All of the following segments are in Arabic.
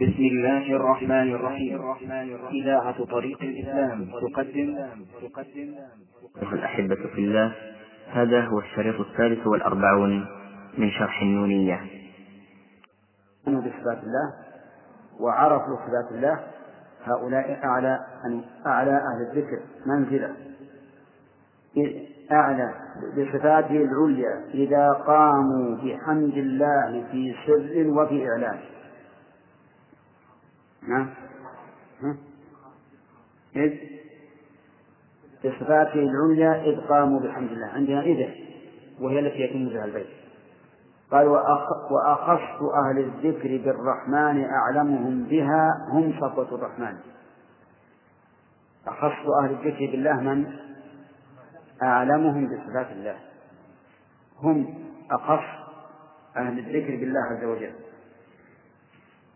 بسم الله الرحمن الرحيم. إذاعة طريق الإسلام تقدم. تقدم أيها الأحبة في الله هذا هو الشريط الثالث والأربعون من شرح النونية. بصفات الله وعرفوا صفات الله. هؤلاء أعلى أعلى أهل الذكر. منزلة. أعلى بصفاته العليا إذا قاموا بحمد الله في سر وفي إعلان. نعم. ها؟ إذ بصفاته العليا إذ قاموا بحمد الله عندنا إذا وهي التي يتم بها البيت. قال وأخص أهل الذكر بالرحمن أعلمهم بها هم صفوة الرحمن. أخص أهل الذكر بالله من؟ أعلمهم بصفات الله. هم أخص أهل الذكر بالله عز وجل.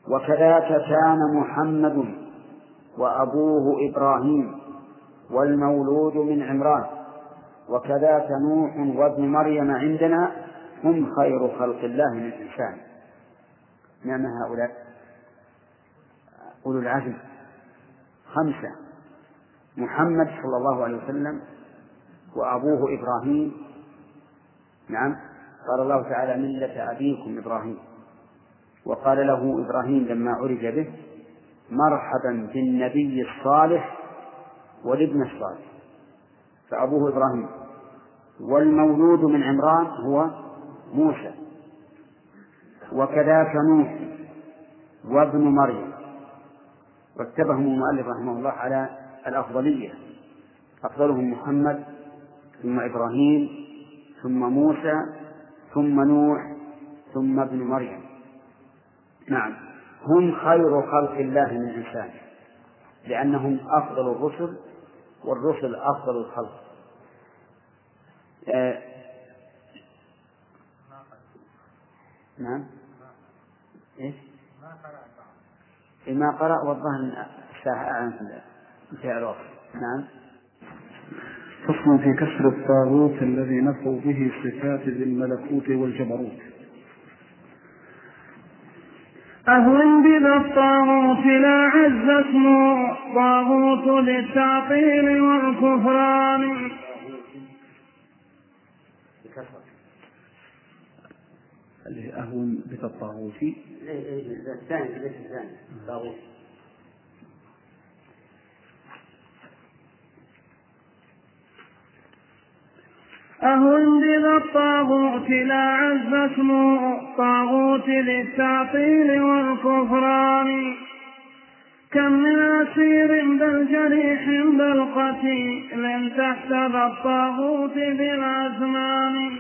وكذاك كان محمد وأبوه إبراهيم والمولود من عمران. وكذاك نوح وابن مريم عندنا هم خير خلق الله من الإنسان نعم هؤلاء. أولو العزم. خمسة. محمد صلى الله عليه وسلم وأبوه إبراهيم. نعم. قال الله تعالى ملة أبيكم إبراهيم. وقال له إبراهيم لما عرج به مرحبا بالنبي الصالح والابن الصالح. فأبوه إبراهيم والمولود من عمران هو موسى وكذاك نوح وابن مريم. رتبهم المؤلف رحمه الله على الأفضلية أفضلهم محمد ثم إبراهيم ثم موسى ثم نوح ثم ابن مريم. نعم. هم خير خلق الله من الإنسان لأنهم أفضل الرسل والرسل أفضل الخلق. آه نعم. إيش؟ ما قرأ والظهر الساعة أعلن انتهى الوقت نعم. فصل في كسر الطاغوت الذي نفوا به صفات ذي الملكوت والجبروت. أهون بذا الطاغوت لا عز اسمه طاغوت للتعطيل والكفران. اللي أهون بذا الطاغوت الثاني ليس الثاني. طاغوت. أهن بذا الطاغوت لا عز اسمه طاغوت للتعطيل والكفران. كم من أسير بل جريح بل قتيل تحت الطاغوت بالأزمان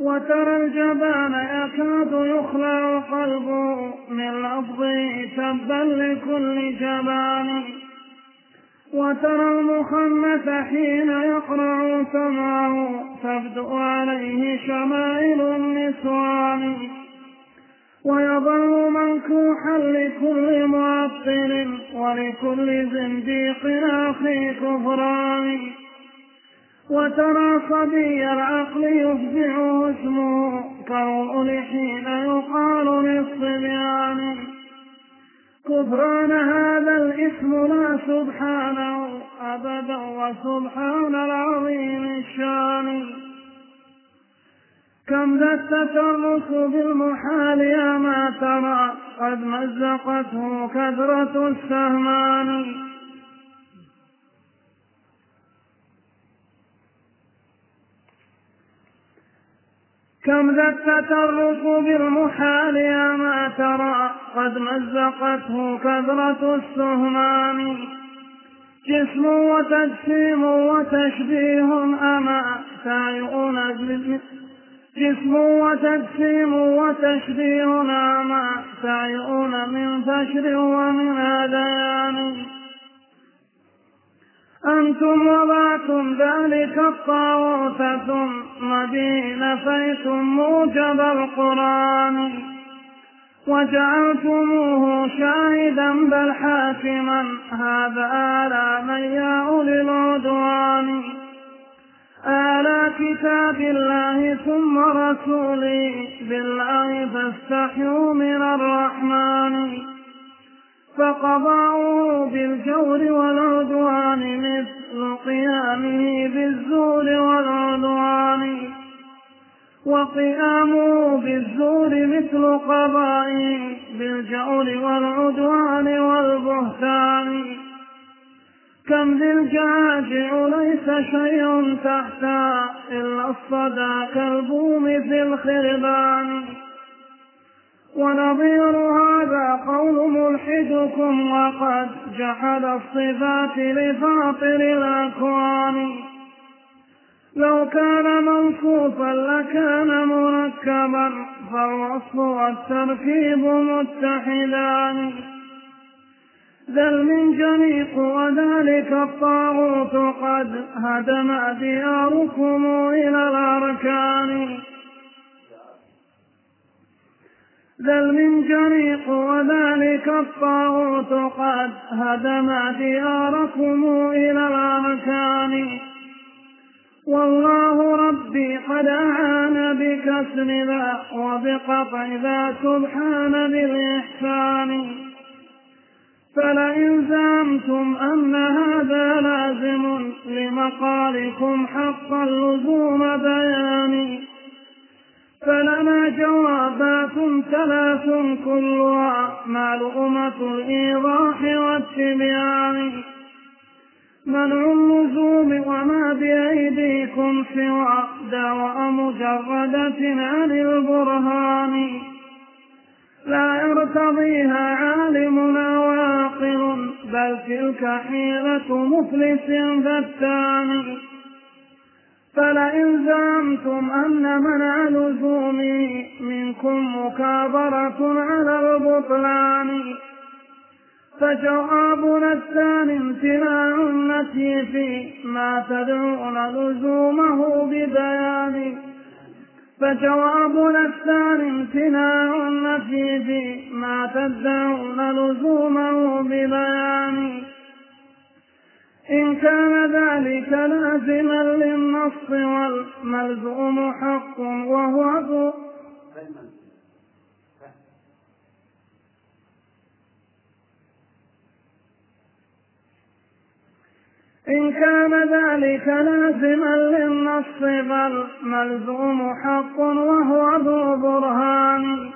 وترى الجبان يكاد يخلع قلبه من لفظه تبا لكل جبان. وترى المخنث حين يقرع سمعه تبدو عليه شمائل النسوان. ويظل منكوحا لكل معطل ولكل زنديق أخي كفران. وترى صبي العقل يفزعه اسمه كالرؤل حين يقال للصبيان. كفران هذا الاسم لا سبحانه أبدا وسبحان العظيم الشان. كم ذا التترس بالمحال يا ما ترى قد مزقته كثرة السهمان. كم ذا التترك بالمحال يا ما ترى؟ قد مزقته كثرة السهمان جسم وتجسيم وتشبيه أما سائغون جسم. وتجسيم وتشبيه أما سائغون من فشر ومن هذيان أنتم وضعتم ذلك الطاغوت ثم به نفيتم موجب القرآن وجعلتموه شاهدا بل حاكما. هذا آلى من يا أولي العدوان. آلى كتاب الله ثم رسوله بالله فاستحيوا من الرحمن. فقضاؤه بالجور والعدوان مثل قيامه بالزور والعدوان. وقيامه بالزور مثل قضائه بالجور والعدوان والبهتان. كم ذي الجاجع ليس شيء تحتا إلا الصدى كالبوم في الخربان. ونظير هذا قول ملحدكم وقد جحد الصفات لفاطر الأكوان. لو كان منصوفا لكان مركبا فالوصف والتركيب متحدان. ذل من جنيق وذلك الطاغوت قد هدم دياركم إلى الأركان. ذل من جريق وذلك الطاغوت قد هدم دياركم إلى الأركان. والله ربي قد أعان بكسر ذا وبقطع ذا سبحان بالإحسان فلئن زعمتم أن هذا لازم لمقالكم حقا لزوم بيان فلنا جوابات ثلاث كلها معلومة الإيضاح والتبيان. منع اللزوم وما بأيديكم سوى دواء مجردة عن البرهان لا يرتضيها عالم أو عاقل بل تلك حيلة مفلس فتان فلئن زعمتم أن منع لزومي منكم مكابرة على البطلان فجوابنا الثاني امتناع النفي في ما تدعون لزومه ببيان فجوابنا الثاني امتناع النفي في ما تدعون لزومه ببيان إن كان ذلك لازما للنص والملزوم حق وهو ذو إن كان ذلك لازما للنص بل ملزوم حق وهو ذو برهان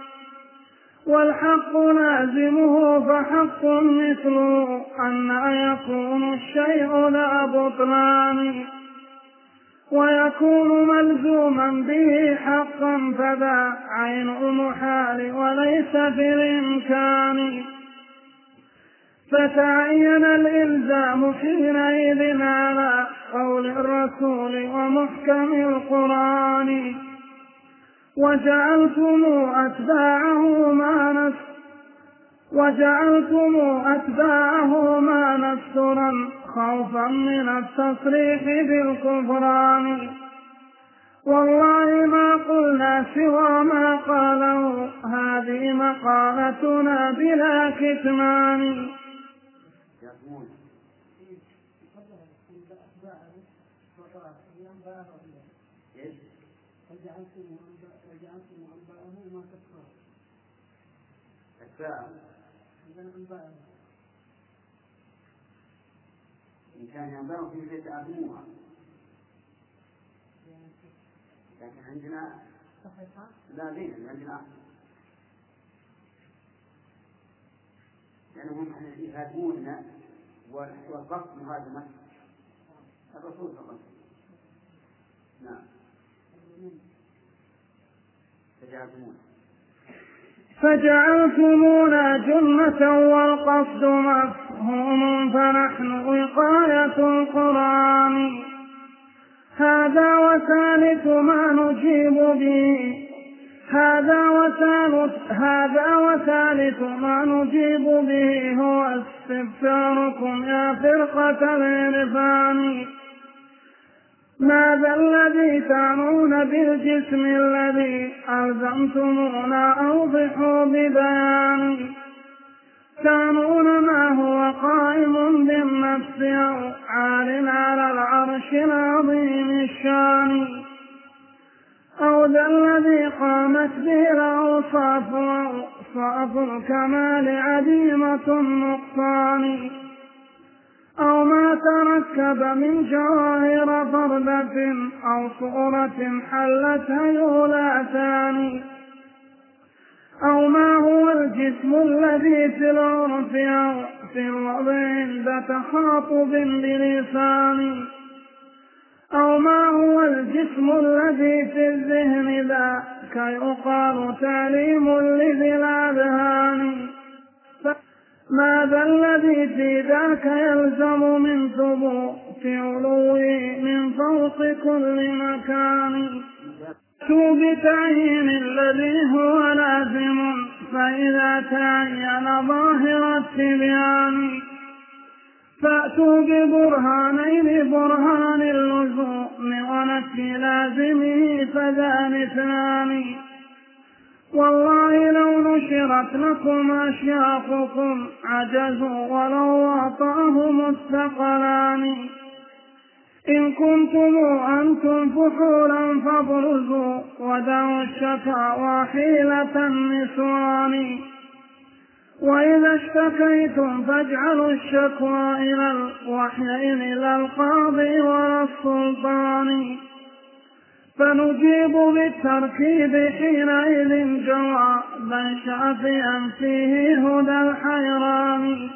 والحق لازمه فحق مثله أن يكون الشيء لا بطلان. ويكون ملزوما به حقا فذا عين المحال وليس في الإمكان فتعين الإلزام حينئذ على قول الرسول ومحكم القرآن. وجعلتم أتباعه ما وجعلتم أتباعه ما نسترا خوفا من التصريح بالكفران. والله ما قلنا سوى ما قاله هذه مقالتنا بلا كتمان. إن كان ينبغي في البيت أبوها لكن عندنا لا بين عندنا أحسن لأنهم يهاجموننا والقصد من هذا المسجد. الرسول صلى الله عليه وسلم. نعم. فجعلتمونا جنة والقصد مفهوم فنحن وقاية القرآن. هذا وثالث ما نجيب به. هذا وثالث هذا وثالث ما نجيب به. هو استبشاركم يا فرقة العرفان ماذا الذي تعنون بالجسم الذي ألزمتمونا أوضحوا ببيان؟ تعنون ما هو قائم بالنفس أو عال على العرش العظيم الشان؟ أو ذا الذي قامت به الأوصاف وأوصاف الكمال عديمة النقصان؟ أو ما تركب من جواهر فردة أو صورة حلت هيولاتان أو ما هو الجسم الذي في العرف أو في الوضع عند تخاطب بلسان. أو ما هو الجسم الذي في الذهن ذاك يقال تعليم لذي الأذهان. ماذا الذي في ذاك يلزم من ثبوت علوه من فوق كل مكان. فأتوا بتعيين الذي هو لازم فإذا تعين ظاهر التبيان. فأتوا ببرهانين برهان اللزوم ونفي لازمه فذان اثنان والله لو نشرت لكم أشياخكم عجزوا ولو وطأهم الثقلان. إن كنتم أنتم فحولا فابرزوا ودعوا الشكاوى حيلة النسوان. وإذا اشتكيتم فاجعلوا الشكوى إلى الوحيين إلى القاضي ولا السلطان. فنجيب بالتركيب حينئذ جوابا شافيا فيه هدى الحيران.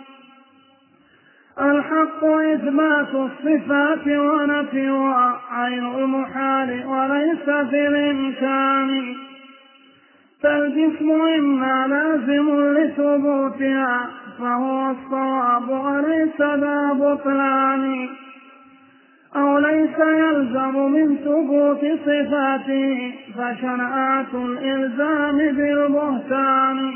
الحق إثبات الصفات ونفيها عين المحال وليس في الإمكان. فالجسم إما لازم لثبوتها فهو الصواب وليس ذا بطلان. أو ليس يلزم من ثبوت صفاته فشنآت الإلزام بالبهتان.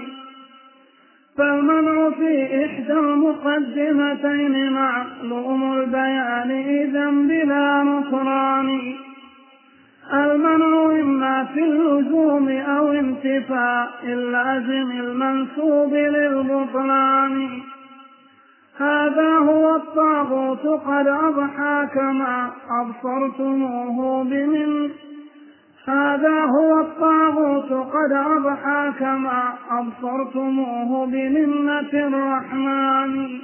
فالمنع في إحدى المقدمتين معلوم البيان إذا بلا نكران المنع إما في اللزوم أو انتفاء اللازم المنسوب للبطلان. هذا هو الطاغوت قد أضحى كما أبصرتموه بمن. هذا هو الطاغوت قد أضحى كما أبصرتموه بمنة الرحمن.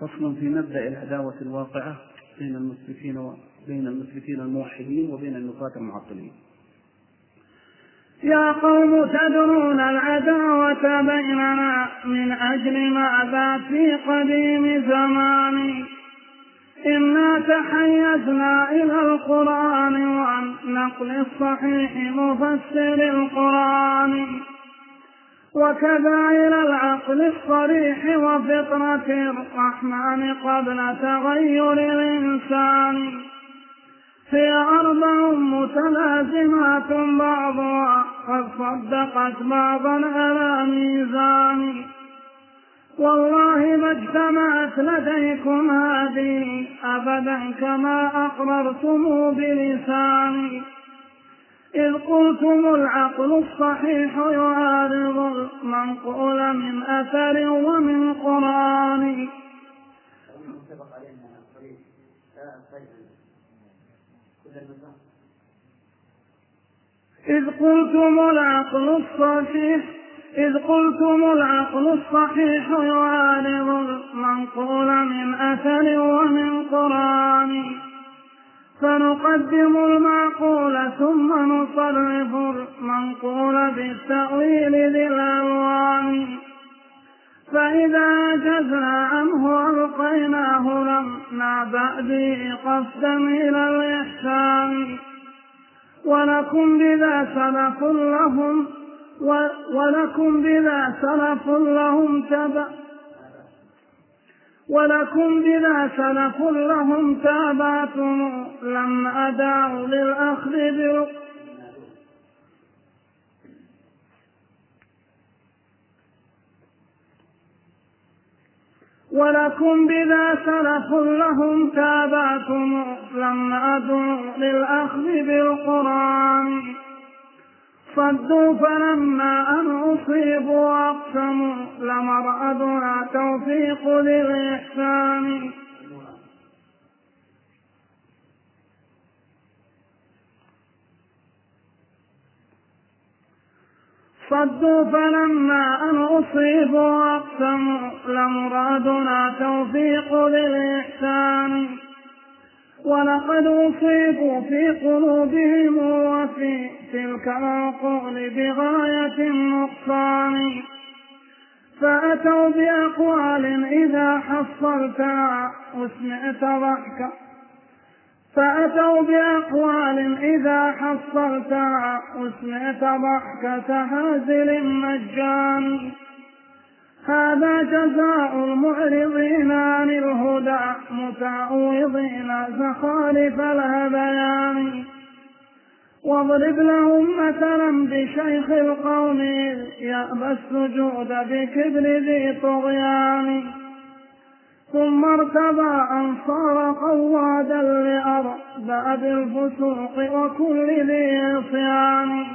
فصل في مبدأ العداوة الواقعة بين المثبتين وبين المثبتين الموحدين وبين النفاة المعطلين. يا قوم تدرون العداوة بيننا من أجل ماذا في قديم زمان إنا تحيزنا إلى القرآن وعن نقل الصحيح مفسر القرآن إلى العقل الصريح وفطرة الرحمن قبل تغير الإنسان. هي أربع متلازمات بعضها قد صدقت بعضا على ميزان. والله ما اجتمعت لديكم هذه أبدا كما أقررتم بلساني. إذ قلتم العقل الصحيح يعارض المنقول من أثر ومن قرآن. إذ قلتم العقل الصحيح إذ قلتم العقل الصحيح يعارض المنقول من أثر ومن قرآن. فنقدم المعقول ثم نصرف المنقول بالتأويل ذي الألوان فإذا عجزنا عنه ألقيناه لم نعبأ به قصدا إلى الإحسان. ولكم بذا سلف لهم ولكم بذا سلف لهم تبأ ولكم بذا سلف لهم تابعتم لم أدعوا للأخذ برق ولكم بذا سلف لهم تابعتم لم أدعوا للأخذ بالقرآن. صدوا فلما أن أصيبوا أقسموا لمرأدنا توفيق للإحسان. صدوا فلما أن أصيبوا أقسموا لمرادنا توفيق للإحسان. ولقد أصيبوا في قلوبهم وفي تلك العقول بغاية النقصان. فأتوا بأقوال إذا حصلتها وسمعت ضحكا فأتوا بأقوال إذا حصلتها وسمعت ضحكة هازل مجان هذا جزاء المعرضين عن الهدى متعوضين زخارف الهذيان واضرب لهم مثلا بشيخ القوم يأبى السجود بكبر ذي طغيان. ثم ارتضى أن صار قوادا لأرباب الفسوق وكل ذي عصيان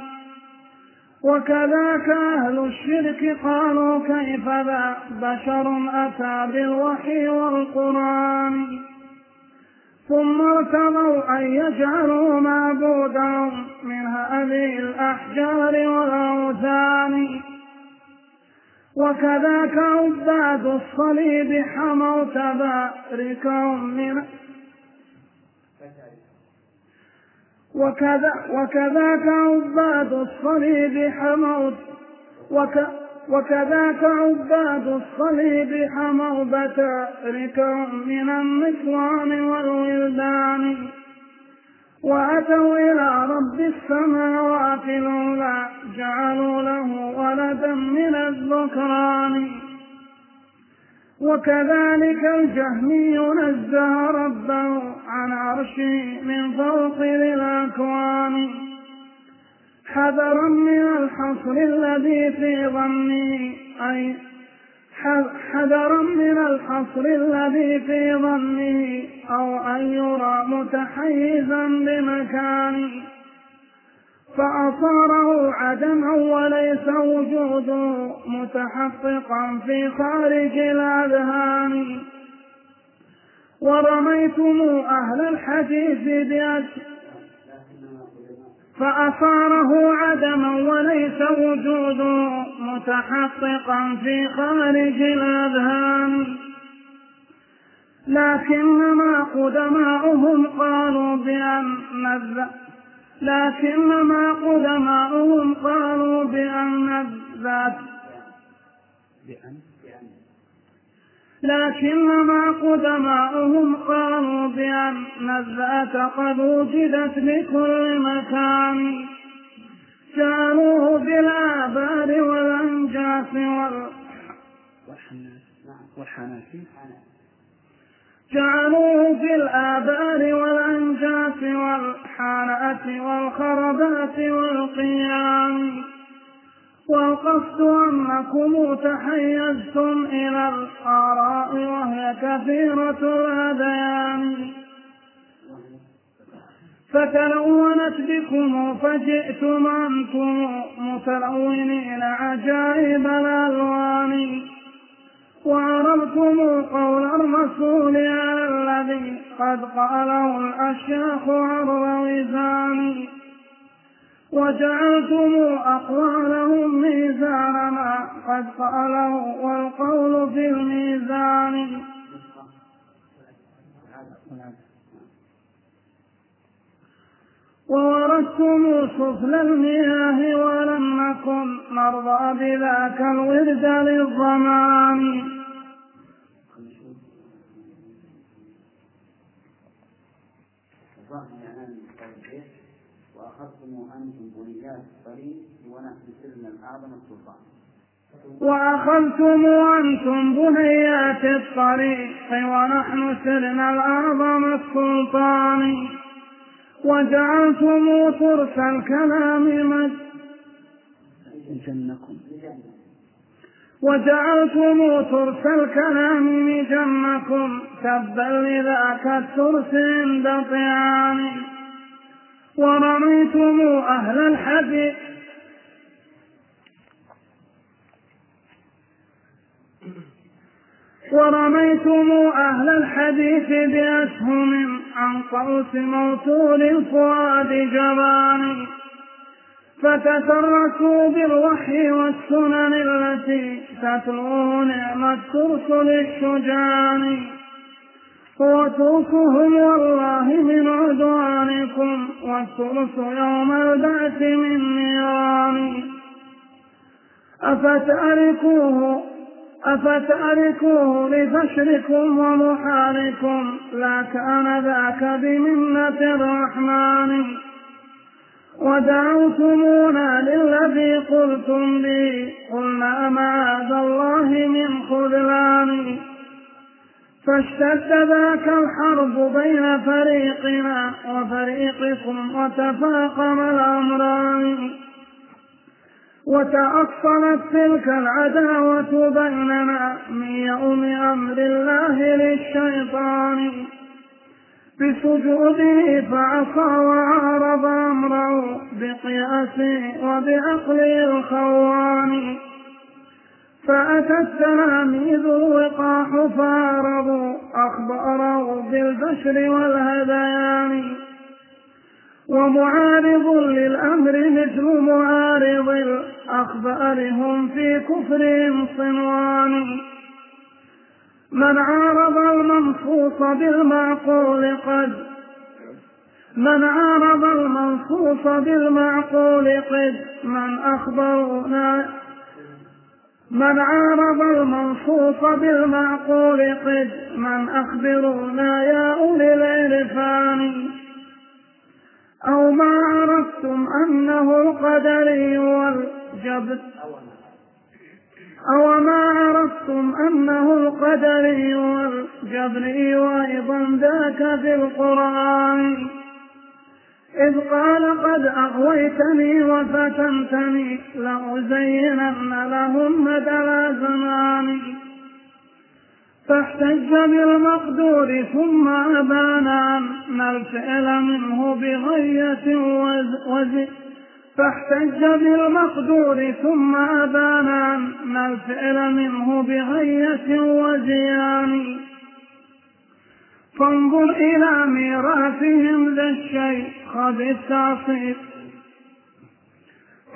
وكذاك أهل الشرك قالوا كيف ذا بشر أتى بالوحي والقرآن؟ ثم ارتضوا أن يجعلوا معبودهم من هذه الأحجار والأوثان. وكذاك عباد الصليب حموا تباركهم من وكذا وكذاك عباد الصليب حموا وك وكذاك عباد الصليب حموا بتاركهم من النسوان والولدان. وأتوا إلى رب السماوات لولا جعلوا له ولدا من الذكران. وكذلك الجهمي نزه ربه عن عرشه من فوق ذي الأكوان حذرا من الحصر الذي في ظني أي حذرا من الحصر الذي في ظنه أو أن يرى متحيزا بمكان فأصاره عدما وليس وجوده متحققا في خارج الأذهان. ورميتم أهل الحديث بأشياء فأصاره عدما وليس وجوده متحققا في خارج الأذهان. لكنما قدماؤهم قالوا بأن لكنما قدماؤهم قالوا بأن الذات لكنما قدماؤهم قالوا بأن الذات قد وجدت بكل مكان. جعلوه بالآبار والأنجاس وال والحنافي جعلوه في الآبار والأنجاس والحانة والخربات والقيام. والقصد أنكم تحيزتم إلى الآراء وهي كثيرة الهذيان فتلونت بكم فجئتم أنتم متلونين عجائب الألوان. وعرفتم قول الرسول على الذي قد قاله الأشياخ عرض وزان وجعلتم أقوالهم ميزان ما قد قاله والقول في الميزان. ووردتم سفل المياه ولم نكن نرضى بذاك الورد للظمآن. وأخذتم أنتم بنيات الطريق ونحن سرنا الأعظم السلطان. وأخذتم أنتم بنيات الطريق ونحن سرنا الأعظم السلطان. وجعلتم ترس الكلام مج جنكم وجعلتم ترس الكلام مجنكم. تبا لذاك الترس عند طعام ورميتم أهل الحديث ورميتم أهل الحديث بأسهم عن قوس موصول الفؤاد جبان. فتتركوا بالوحي والسنن التي تتلوه نعم الترس للشجعان وتركهم والله من عدوانكم والترس يوم البعث من نيران. أفتأركوه أفتأركوه لفشركم ومحاركم لا كان ذاك بمنة الرحمن. ودعوتمونا للذي قلتم لي قلنا معاذ الله من خذلان. فاشتد ذاك الحرب بين فريقنا وفريقكم وتفاقم الأمران. وتأصلت تلك العداوة بيننا من يوم أمر الله للشيطان. بسجوده فعصى وعارض أمره بقياسه وبعقله الخوان. فأتى التلاميذ الوقاح فارضوا أخباره بالبشر والهذيان. ومعارض للأمر مثل معارض الأخبار هم في كفرهم صنوان. من عارض المنصوص بالمعقول قد من عارض المنصوص بالمعقول قد من أخبرنا من عارض المنصوص بالمعقول قد من أخبرونا يا أولي العرفان. أو ما عرفتم أنه القدري والجبر. أو ما عرفتم أنه القدري والجبري وأيضا ذاك في القرآن. إذ قال قد أغويتني وفتنتني لأزينن لهم مدى زماني. فاحتج بالمقدور ثم أبان أن الفعل منه بغية وزي. فاحتج بالمقدور ثم أبان أن الفعل منه بغية وزيان فانظر إلى ميراثهم ذا الشيخ بالتعصيب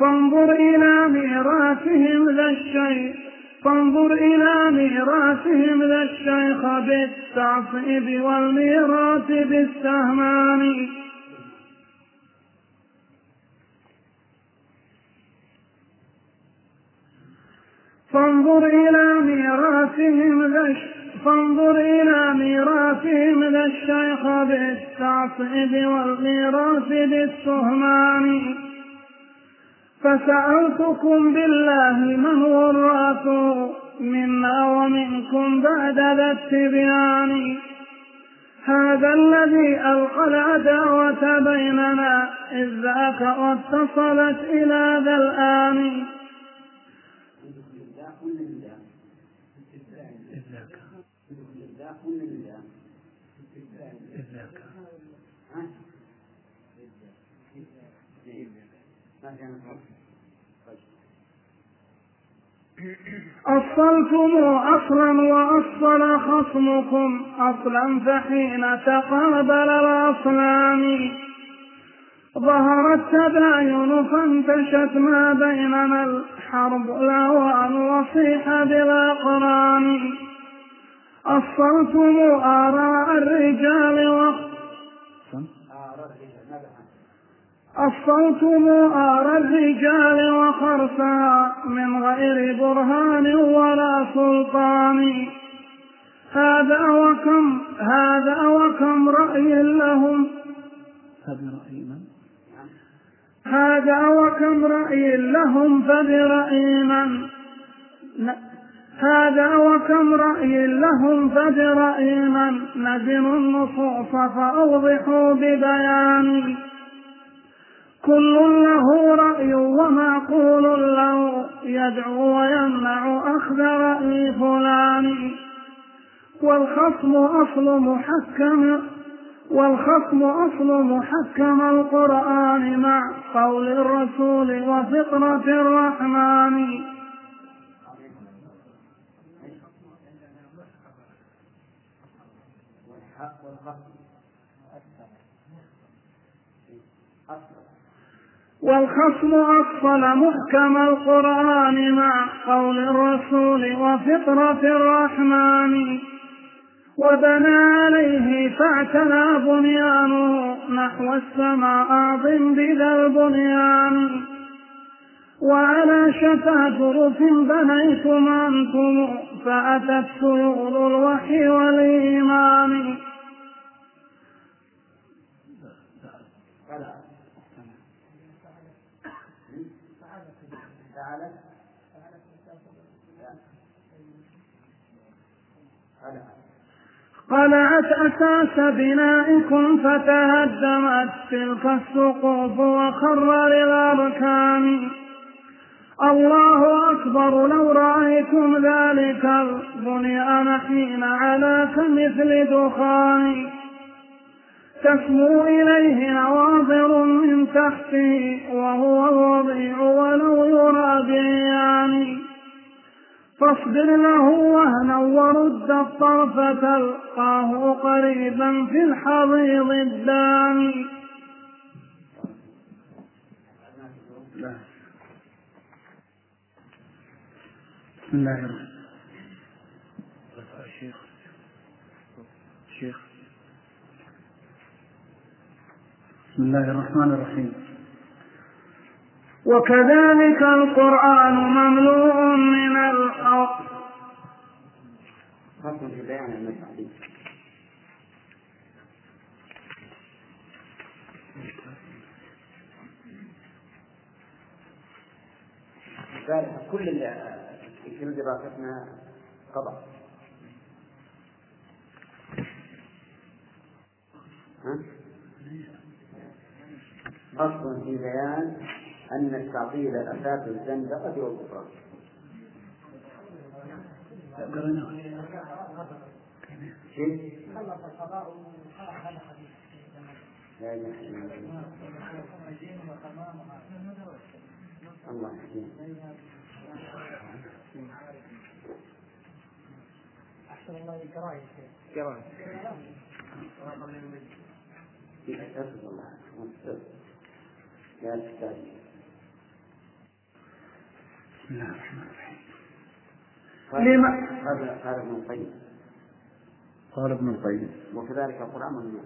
فانظر إلى ميراثهم ذا الشيخ فانظر إلى ميراثهم ذا الشيخ بالتعصيب والميراث بالسهمان فانظر إلى ميراثهم ذا فانظر إلى ميراثهم ذا الشيخ بالتعصيب والميراث بالسهمان. فسألتكم بالله من وراثه منا ومنكم بعد ذا التبيان. هذا الذي ألقى العداوة بيننا إذ ذاك واتصلت إلى ذا الآن. أصلتم أصلا وأصل خصمكم أصلا فحين تقابل الأصلان ظهر التباين فانتشت ما بيننا الحرب الأوان وصيح بالأقران أصلتم آراء الرجال وقت أصلتم آر الرجال وخرسها من غير برهان ولا سلطان. هذا وكم هذا وكم رأي لهم؟ فبرأي من؟ هذا وكم رأي لهم؟ فبرأي من؟ هذا وكم رأي لهم فبرأي من ندموا النصوص فأوضحوا ببيان. كل له رأي ومعقول له. يدعو ويمنع أخذ رأي فلان. والخصم أصل محكم. والخصم أصل محكم القرآن مع قول الرسول وفطرة الرحمن. والخصم أصل محكم القرآن مع قول الرسول وفطرة الرحمن. وبنى عليه فاعتلى بنيانه نحو السماء أعظم بذا البنيان. وعلى شفا جرف بنيتم أنتم فأتت سيول الوحي والإيمان. قلعت أساس بنائكم فتهدمت تلك السقوف وخر للأركان الله أكبر لو رأيتم ذلك البنيان حين على كمثل دخان. تسمو إليه نواظر من تحته وهو الوضيع ولو يرى بعيان فاصبر له وهنا ورد الطرف تلقاه قريبا في الحضيض الداني بسم الله الرحمن بسم الله الرحمن الرحيم. وكذلك القرآن مملوء من الأرض. ذلك كل اللي في دراستنا قضى. ها؟ فصل في بيان أن التعطيل أساس الزندقة والكفران كيف؟ لا إله إلا الله. الله يحكيم أحسن الله الكراهية كرام أسف الله. لا تستعجل بسم الله الرحمن الرحيم. لما قال قال ابن القيم. قال ابن القيم. وكذلك القرآن ممنوع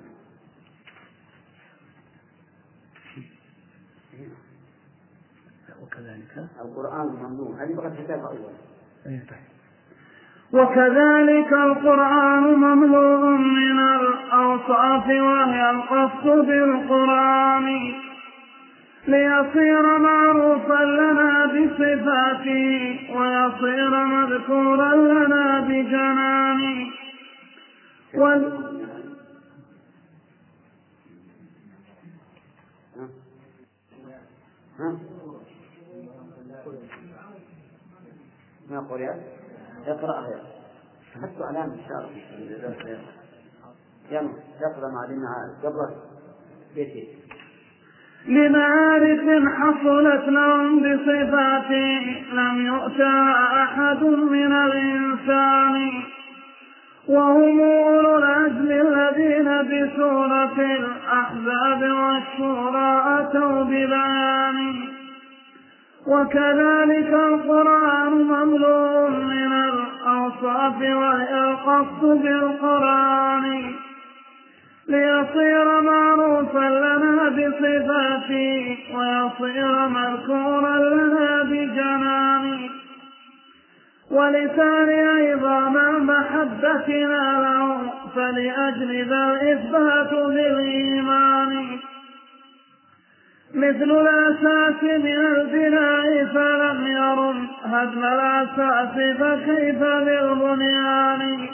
وكذلك؟ القرآن ممنوع. هذه بقت كتاب أول. أي طيب. وكذلك القرآن مملوء من الأوصاف وهي القصد بالقرآن. ليصير معروفا لنا بصفاته ويصير مذكورا لنا بجنانه وال... ما قرأ اقرأها يا. حتى علامة الشارع. يلا اقرأ معلمنا قبل بيتي. لمعارف حصلت لهم بصفاته لم يؤتى أحد من الإنسان. وهم أولو العزم الذين بسورة الأحزاب والشورى أتوا ببيان. وكذلك القرآن مملوء من الأوصاف وهي القصد بالقرآن. ليصير معروفا لنا بصفاته ويصير مذكورا لنا بجنانه ولسان أيضا مع محبتنا له فلأجل ذا الإثبات بالإيمان مثل الأساس من البناء فلم يرم هدم الأساس فكيف بالبنيان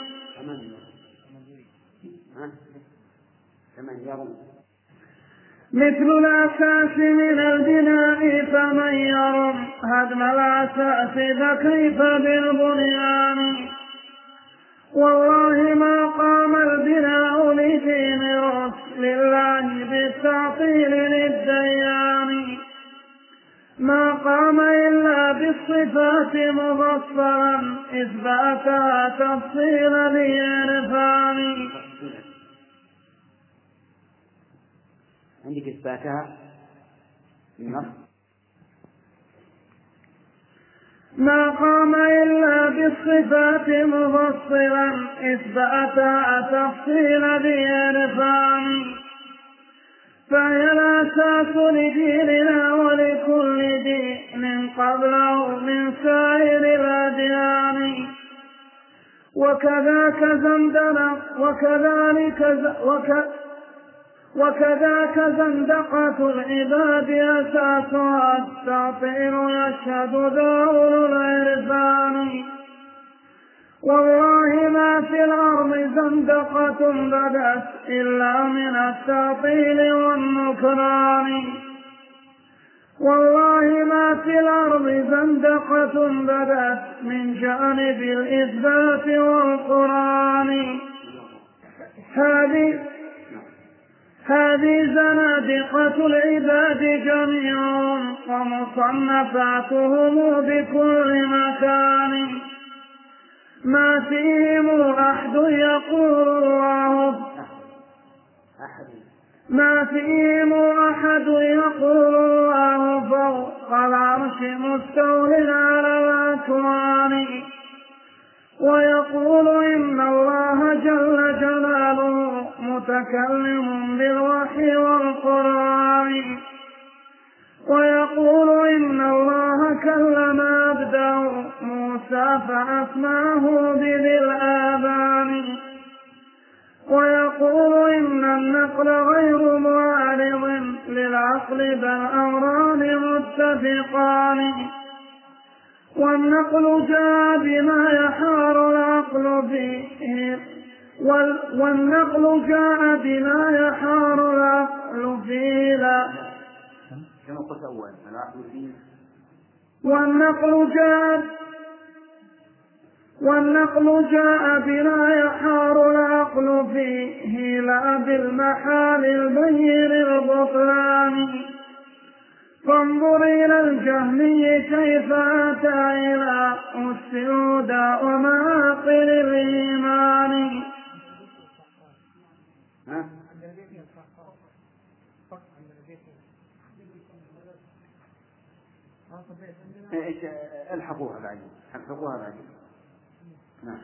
مثل الأساس من البناء فمن يرم. هدم الأساس فكيف بالبنيان. والله ما قام البناء لدين رسل الله بالتعطيل للديان. ما قام إلا بالصفات مفصلا. إثباتها تفصيلا لإرفان عندك إثباتها النص ما قام إلا بالصفات مفصلا إثباتها تفصيلا بإرفان فهي الأساس لديننا ولكل دين قبله من سائر الأديان. وكذاك زندنة وكذلك ز... وك... وكذاك زندقة العباد أساسها التعطيل يشهد ذول العرفان. والله ما في الأرض زندقة بدت إلا من التعطيل والنكران. والله ما في الأرض زندقة بدت من جانب الإثبات والقرآن. هذه هذه زنادقة العباد جميعهم ومصنفاتهم بكل مكان. ما فيهم أحد يقول الله. ما فيهم أحد يقول الله فوق العرش مستول على الأكوان. ويقول إن الله جل جلاله متكلم بالوحي والقرآن. ويقول إن الله كلم عبده موسى فأسماه بذي الآذان. ويقول إن النقل غير معارض للعقل بل أمران متفقان. والنقل جاء بما يحار العقل فيه والنقل جاء بما يحار العقل فيه. لا كما قلت أولا العقل فيه. والنقل جاء والنقل جاء بما يحار العقل فيه لا بالمحال البين البطلان. فانظر إلى الجهمي كيف أتى إلى الهدى ومعاقل الإيمان ها؟ إيش الحقوها بعدين الحقوها بعدين نعم.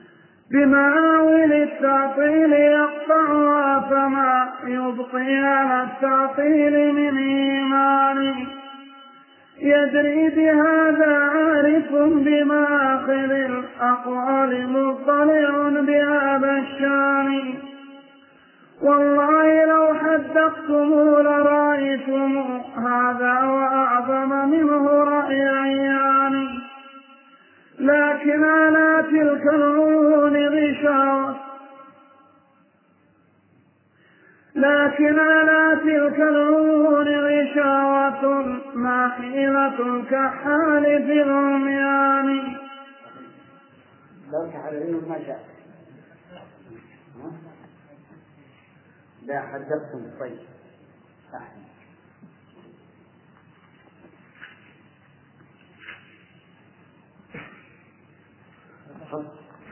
بمعاول التعطيل يقطعها فما يبقي على التعطيل من إيمان. يدري بهذا عارف بمآخذ الأقوال مطلع بهذا الشان. والله لو حدقتم لرأيتم هذا وأعظم منه رأي عيان لكن على تلك العيون غشاوة لكن على تلك العيون غشاوة ما حيلة في العميان. لو على ما شاء لا حدثتم طيب.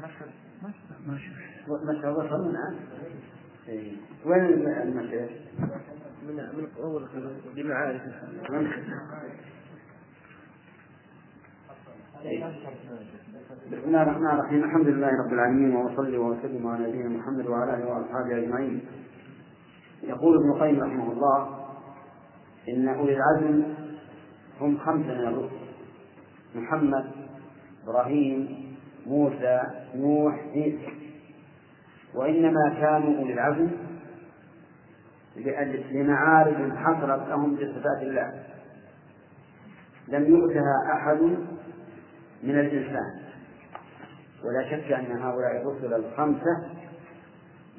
أحسن. مشى وصل من الآن؟ وين المشى؟ من من أول بمعارف. بسم الله الرحمن الرحيم. الحمد لله رب العالمين وأصلي وأسلم على نبينا محمد وعلى آله وأصحابه أجمعين. يقول ابن القيم رحمه الله إن أولي العزم هم خمسة من الرسل. محمد إبراهيم موسى نوح عيسى. وإنما كانوا أولي العزم لمعارف حصلت لهم بصفات الله. لم يؤتها أحد من الإنسان. ولا شك أن هؤلاء الرسل الخمسة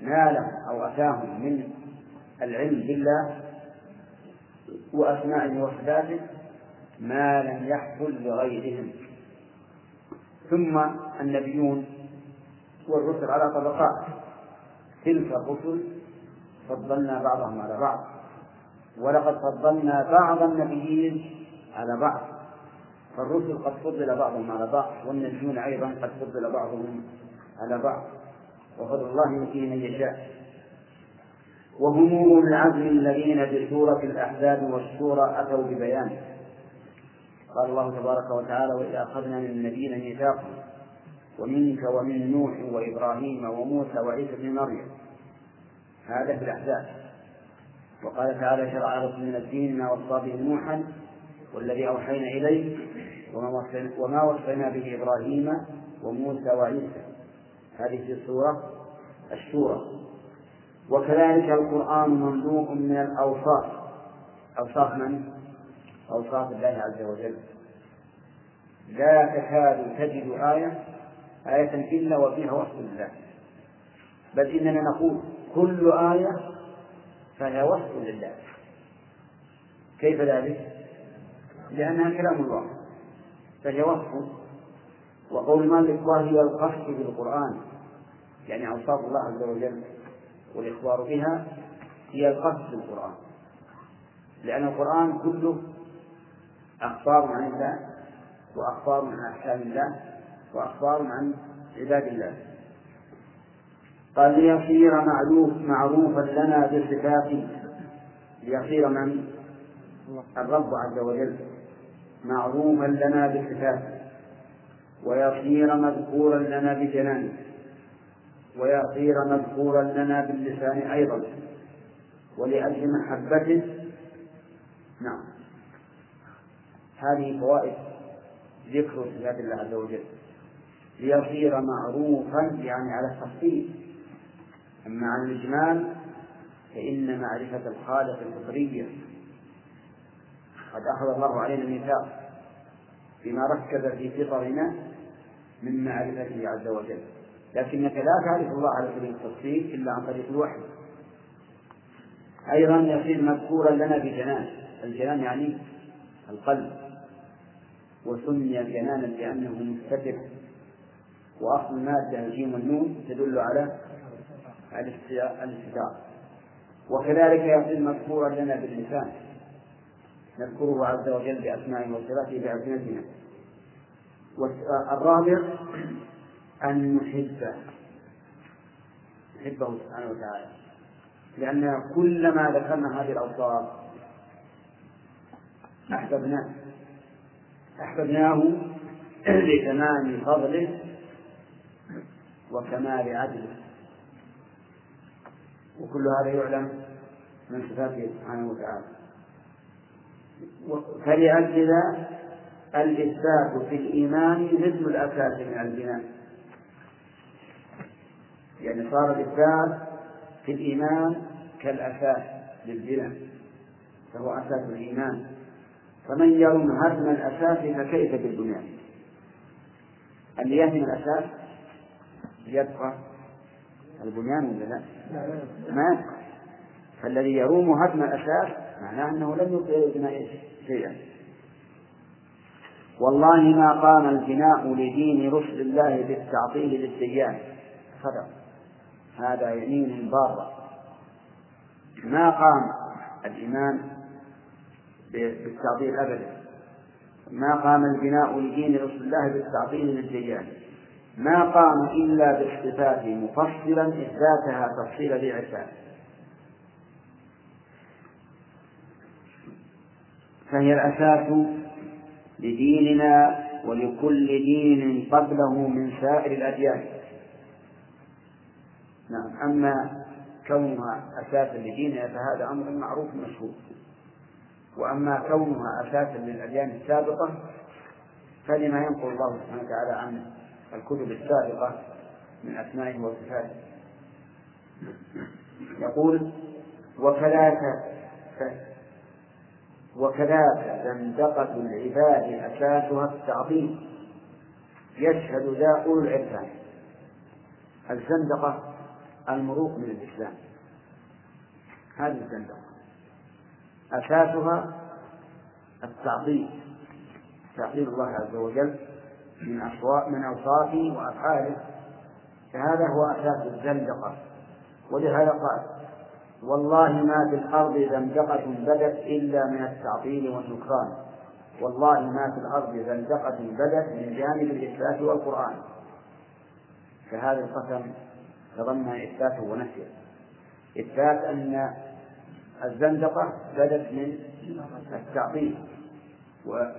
نالهم أو أتاهم من العلم بالله وأسمائه وصفاته ما لم يحصل لغيرهم. ثم النبيون والرسل على طبقات. تلك الرسل فضلنا بعضهم على بعض. ولقد فضلنا بعض النبيين على بعض. فالرسل قد فضل بعضهم على بعض والنبيون أيضا قد فضل بعضهم على بعض. وفضل الله يؤتيه من يشاء. وهم أولو العزم الذين في سورة الأحزاب والشورى أتوا ببيان. قال الله تبارك وتعالى وإذا أخذنا من النبيين ميثاقا ومنك ومن نوح وإبراهيم وموسى وعيسى بن مريم. هذا في الأحزاب. وقال تعالى شرع لكم من الدين ما وصى به نوحا والذي أوحينا إليه وما وصينا به إبراهيم وموسى وعيسى. هذه في السورة الشورى. وكذلك القرآن مملوء من الأوصاف. أوصاف من؟ أوصاف الله عز وجل. لا تكاد تجد آية آية إلا وفيها وصف لله. بل إننا نقول كل آية فهي وصف لله. كيف ذلك؟ لأنها كلام الله. فهي وصف. وقول مالك وهي القصد بالقرآن. يعني أوصاف الله عز وجل. والإخبار بها هي القصد بالقرآن لأن القرآن كله أخبار عن الله وأخبار عن أحكام الله وأخبار عن عباد الله. قال ليصير معروف معروفا لنا بصفاته ليصير من؟ الرب عز وجل. معروفا لنا بصفاته ويصير مذكورا لنا بجنانه. ويصير مذكورا لنا باللسان أيضا. ولأجل محبته. نعم. هذه فوائد ذكر صفات الله عز وجل. ليصير معروفا يعني على التخصيص أما عن الإجمال فإن معرفة الخالق الفطرية قد أخذ الله علينا الميثاق بما ركز في فطرنا من معرفته عز وجل. لكنك لا تعرف الله على سبيل التفصيل إلا عن طريق الوحي. أيضا يصير مذكورا لنا بجنان. الجنان يعني القلب. وسمي جنانا لأنه مستتر. وأصل المادة الجيم والنون تدل على الاستتار وكذلك يصير مذكورا لنا باللسان. نذكره عز وجل بأسمائه وصفاته بألسنتنا والرابع أن نحبه نحبه سبحانه وتعالى. لأن كلما ذكرنا هذه الأوصاف أحببناه. أحببناه لتمام فضله وكمال عدله. وكل هذا يعلم من صفاته سبحانه وتعالى. فلأجل الإثبات في الإيمان مثل الأساس من البناء. يعني صار الإثبات في الإيمان كالأساس للبناء فهو أساس الإيمان. فمن يرون هدم الأساس فكيف بالبنيان اللي يهدم الأساس؟ يبقى البنيان ولا لا؟ ما يبقى. فالذي يروم هدم الأساس معناه أنه لم يبقى البناء شيئا. والله ما قام البناء لدين رسل الله بالتعطيل للديان. صدق. هذا يمين بارة ما قام الإيمان بالتعطيل أبدا. ما قام البناء لدين رسل الله بالتعطيل للديان ما قام إلا بالصفات مفصلا إثباتها تفصيل ذي فهي الأساس لديننا ولكل دين قبله من سائر الأديان. نعم. أما كونها أساسا لديننا فهذا أمر معروف مشهور. وأما كونها أساسا للأديان السابقة فلما ينقل الله سبحانه وتعالى عن الكتب السابقة من أسمائه وصفاته. يقول وكذاك وكذاك زندقة العباد أساسها التعظيم. يشهد ذا أولو العرفان. الزندقة المروق من الإسلام. هذه الزندقة أساسها التعظيم. تعظيم الله عز وجل من أصوات من أوصافه وأفعاله. فهذا هو أساس الزندقة ولهذا قال والله ما في الأرض زندقة بدت إلا من التعطيل والنكران. والله ما في الأرض زندقة بدت من جانب الإثبات والقرآن. فهذا القسم تضمن إثباته ونفيه إثبات أن الزندقة بدت من التعطيل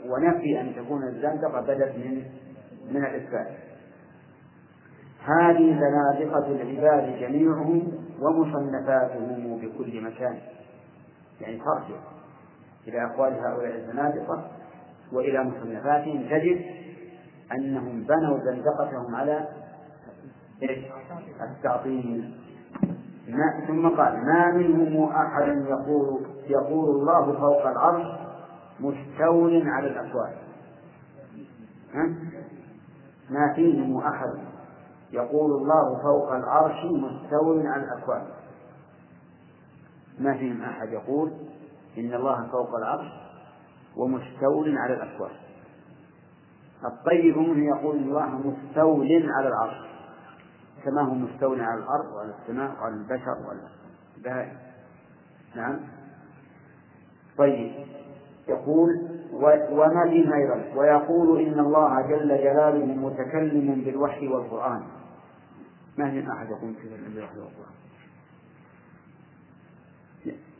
ونفي أن تكون الزندقة بدت من من الإثبات. هذه زنادقة العباد جميعهم ومصنفاتهم بكل مكان. يعني ترجع إلى أقوال هؤلاء الزنادقة وإلى مصنفاتهم تجد أنهم بنوا زندقتهم على التعطيل ما ثم قال ما منهم أحد يقول يقول الله فوق العرش مستول على الأكوان ما فيهم أحد يقول الله فوق العرش مستول على الأكوان ما فيهم أحد يقول إن الله فوق العرش ومستول على الأكوان الطيب منه يقول الله مستول على العرش. كما هو مستول على الأرض وعلى السماء وعلى البشر وعلى نعم. طيب. يقول وما فيه أيضا؟ ويقول إن الله جل جلاله متكلم بالوحي والقرآن. ما من أحد يقول متكلم بالوحي والقرآن؟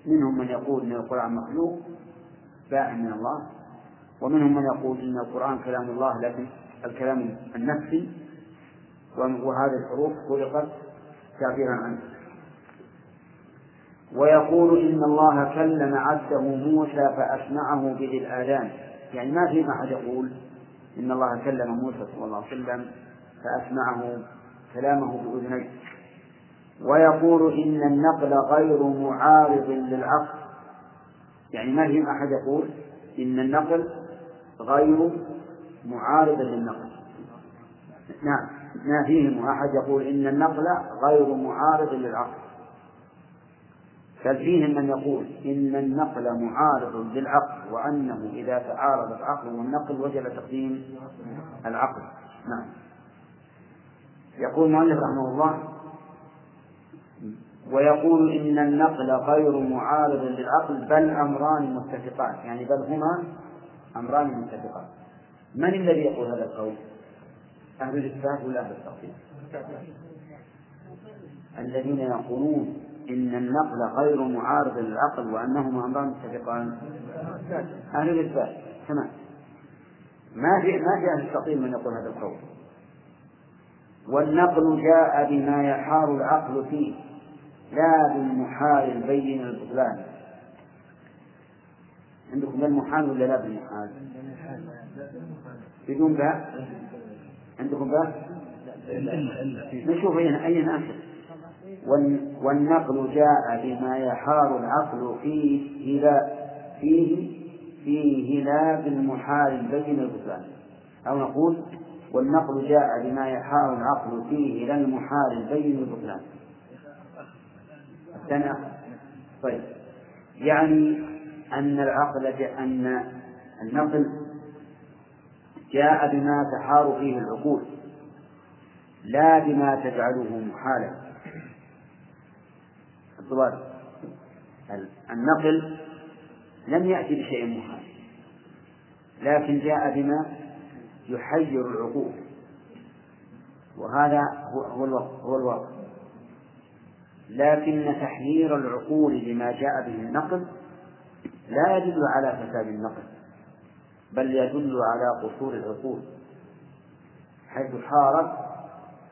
منهم من يقول إن القرآن مخلوق باع من الله. ومنهم من يقول إن القرآن كلام الله لكن الكلام النفسي وهذه الحروف خلقت تعبيرا عنه. ويقول إن الله كلم عبده موسى فأسمعه بذي الآذان. يعني ما في أحد يقول إن الله كلم موسى صلى الله عليه وسلم فأسمعه كلامه بأذنيه. ويقول إن النقل غير معارض للعقل. يعني ما في أحد يقول إن النقل غير معارض للنقل. نعم. ما فيهم أحد يقول إن النقل غير معارض للعقل. بل فيهم من يقول إن النقل معارض للعقل وأنه إذا تعارض العقل والنقل وجب تقديم العقل. نعم. يقول المؤلف رحمه الله ويقول إن النقل غير معارض للعقل بل أمران متفقان. يعني بل هما أمران متفقان. من الذي يقول هذا القول؟ أهل الإثبات ولا أهل التعطيل؟ الذين يقولون إن النقل غير معارض للعقل وأنهما أمران متفقان. أهل الإثبات تمام. ما في ما في أهل التعطيل من يقول هذا القول. والنقل جاء بما يحار العقل فيه لا بالمحال البين البطلان عندكم بالمحال ولا لا بالمحال؟ بدون باء؟ عندكم باء؟ نشوف أين أين آخر والنقل جاء بما يحار العقل فيه لا فيه فيه لا بالمحال البين البطلان أو نقول والنقل جاء بما يحار العقل فيه لا المحال البين البطلان الثاني طيب. يعني أن العقل أن النقل جاء بما تحار فيه العقول لا بما تجعله محالا. الضباط النقل لم يأتي بشيء محال لكن جاء بما يحير العقول. وهذا هو هو الواقع لكن تحيير العقول بما جاء به النقل لا يدل على فساد النقل. بل يدل على قصور العقول حيث حارت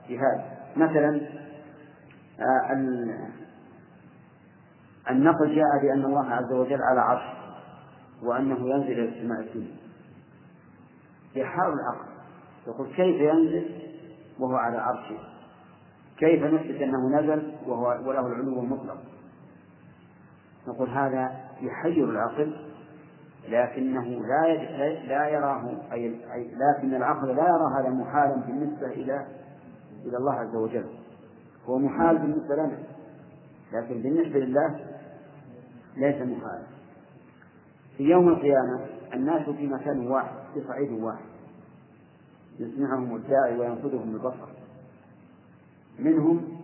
بهذا مثلا آه، النقل جاء بأن الله عز وجل على عرش وأنه ينزل إلى السماء الدنيا. يحار العقل يقول كيف ينزل؟ وهو على عرشه. كيف نثبت أنه نزل؟ وهو وله العلو المطلق. نقول هذا يحير العقل لكنه لا لا يراه أي لكن العقل لا يرى هذا محالا بالنسبة إلى إلى الله عز وجل. هو محال بالنسبة لنا. لكن بالنسبة لله ليس محالا. في يوم القيامة الناس في مكان واحد في صعيد واحد يسمعهم الداعي وينفذهم البصر. منهم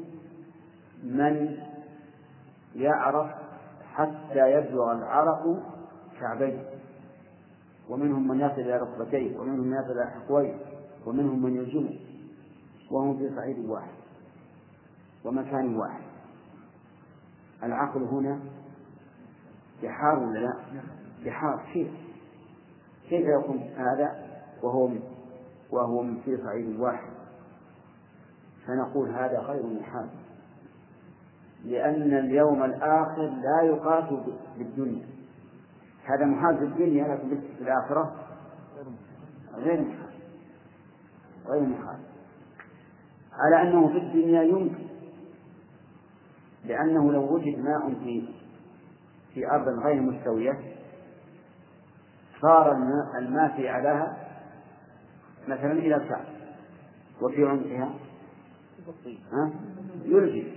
من يعرف حتى يبلغ العرق كعبيه ومنهم من يصل إلى ركبتيه ومنهم من يصل إلى حقويه ومنهم من يلجمه وهم في صعيد واحد ومكان واحد. العقل هنا بحار ولا لا؟ بحار كيف؟ كيف يكون هذا؟ وهو وهو في صعيد واحد. فنقول هذا غير محال لأن اليوم الآخر لا يقاس بالدنيا. هذا محال في الدنيا لكن في الآخرة غير محال غير محال على أنه في الدنيا يمكن لأنه لو وجد ماء في في أرض غير مستوية صار الماء, الماء في أعلاها مثلا إلى الكعب وفي عمقها يلجم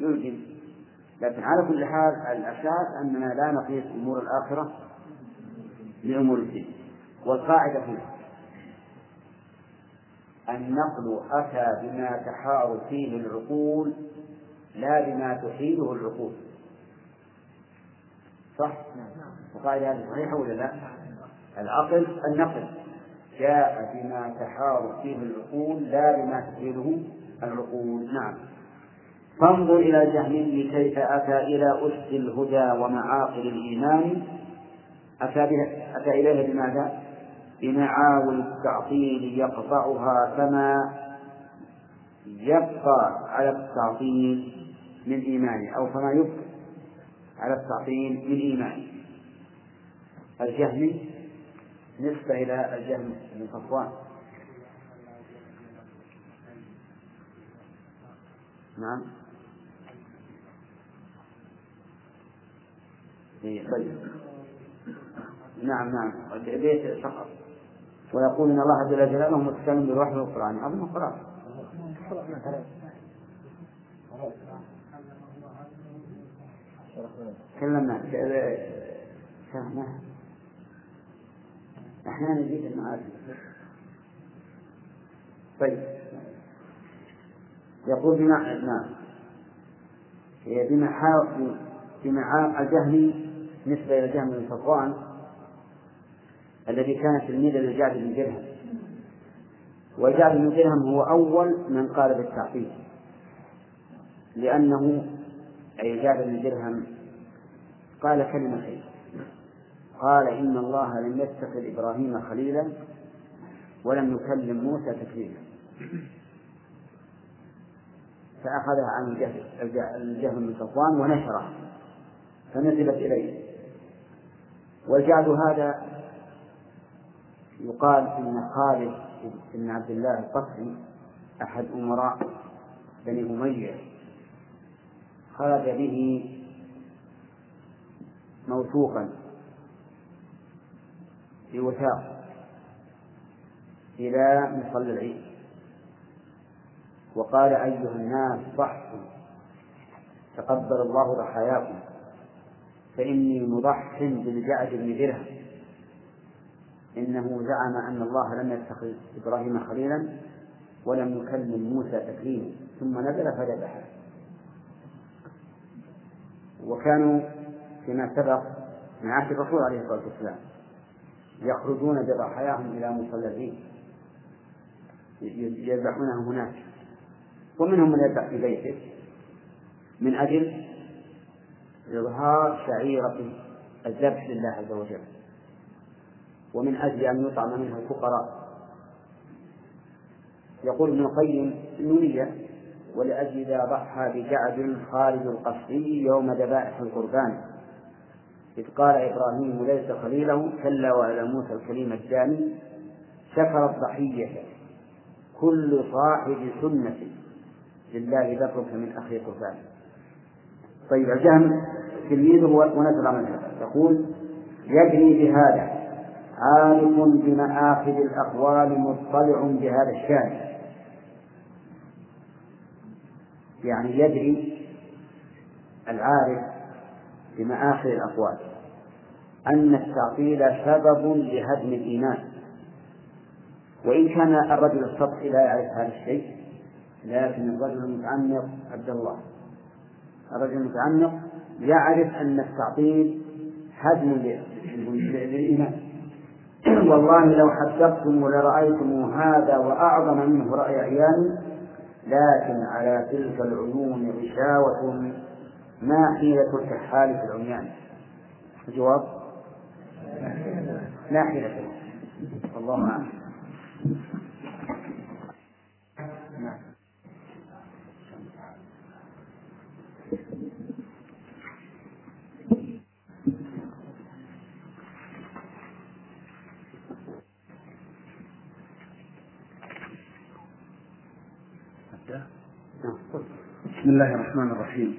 يلجم لكن على كل حال الأساس أننا لا نقيس أمور الآخرة بأمور الدين والقاعدة هنا النقل أتى بما تحار فيه العقول لا بما تحيله العقول صح؟ القاعدة هذه صحيحة ولا لا؟ العقل النقل جاء بما تحار فيه العقول لا بما تحيله العقول نعم فانظر إلى الجهمي كيف أتى إلى أس الهدى ومعاقل الإيمان. أتى, أتى إليها بماذا؟ بمعاول التعطيل يقطعها فما يبقى على التعطيل من إيمانه أو فما يبقى على التعطيل من إيمانه. الجهمي نسبة إلى الجهم بن صفوان. نعم. طيب. نعم نعم. بيت فقط. ويقول إن الله جل جلاله متكلم بالوحي والقرآن. اظن خلاص تكلمنا. شرحناها أحيانا نزيد المعارف. طيب. يقول بما نعم. هي بمحا بمحا الجهمي نسبة إلى جهم بن صفوان الذي كان تلميذا لجعد بن درهم. وجعد بن درهم هو أول من قال بالتعقيد لأنه أي جعد بن درهم قال كلمتين قال إن الله لم يتخذ إبراهيم خليلا ولم يكلم موسى تكليما فأخذها عن الجهل من صفوان ونشره فنسبت إليه. والجعد هذا يقال إن خالد بن عبد الله القصري أحد أمراء بني أمية. خرج به موثوقا بوثاق إلى مصلى العيد. وقال أيها الناس ضحوا تقبل الله ضحاياكم. فإني مضح بالجعد بن درهم. إنه زعم أن الله لم يتخذ إبراهيم خليلا ولم يكلم موسى تكليما. ثم نزل فذبحه وكانوا فيما سبق من عهد الرسول عليه الصلاة والسلام يخرجون بضحاياهم إلى مصلى العيد يذبحونها هناك. ومنهم من يذبح في بيته. من أجل إظهار شعيرة الذبح لله عز وجل ومن أجل أن يطعم منها الفقراء. يقول ابن القيم النونية ولأجل إذا ضحى بجعد خالد القصري يوم ذبائح القربان إذ قال إبراهيم ليس خليله كلا وعلى موسى الكليم الداني شكر الضحية كل صاحب سنة لله ذكرك من أخي قربان طيب الجهم تلميذه ونزل عمله يقول يجري بهذا عارف بمآخذ الأقوال مطلع بهذا الشأن. يعني يدري العارف بمآخذ الأقوال. أن التعطيل سبب لهدم الإيمان. وإن كان الرجل السطحي لا يعرف هذا الشيء لكن الرجل المتعمق عبد الله. الرجل المتعمق يعرف أن التعطيل هدم للإيمان. والله لو حدثتم ولرأيتم هذا وأعظم منه رأي عيان لكن على تلك العيون غشاوة ما حيلة الكحال في العميان. الجواب لا حيلة والله أعلم. بسم الله الرحمن الرحيم.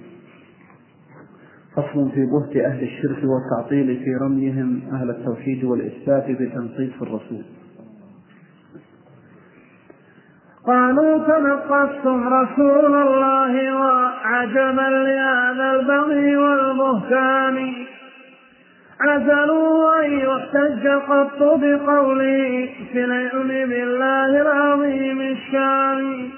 فصل في بهت أهل الشرك والتعطيل في رميهم أهل التوحيد والإثبات بتنقيص الرسول. قالوا تنقصتم رسول الله وعجبا لهذا البغي والبهتان. عزلوا أن يحتج قط بقوله في العلم بالله العظيم الشان.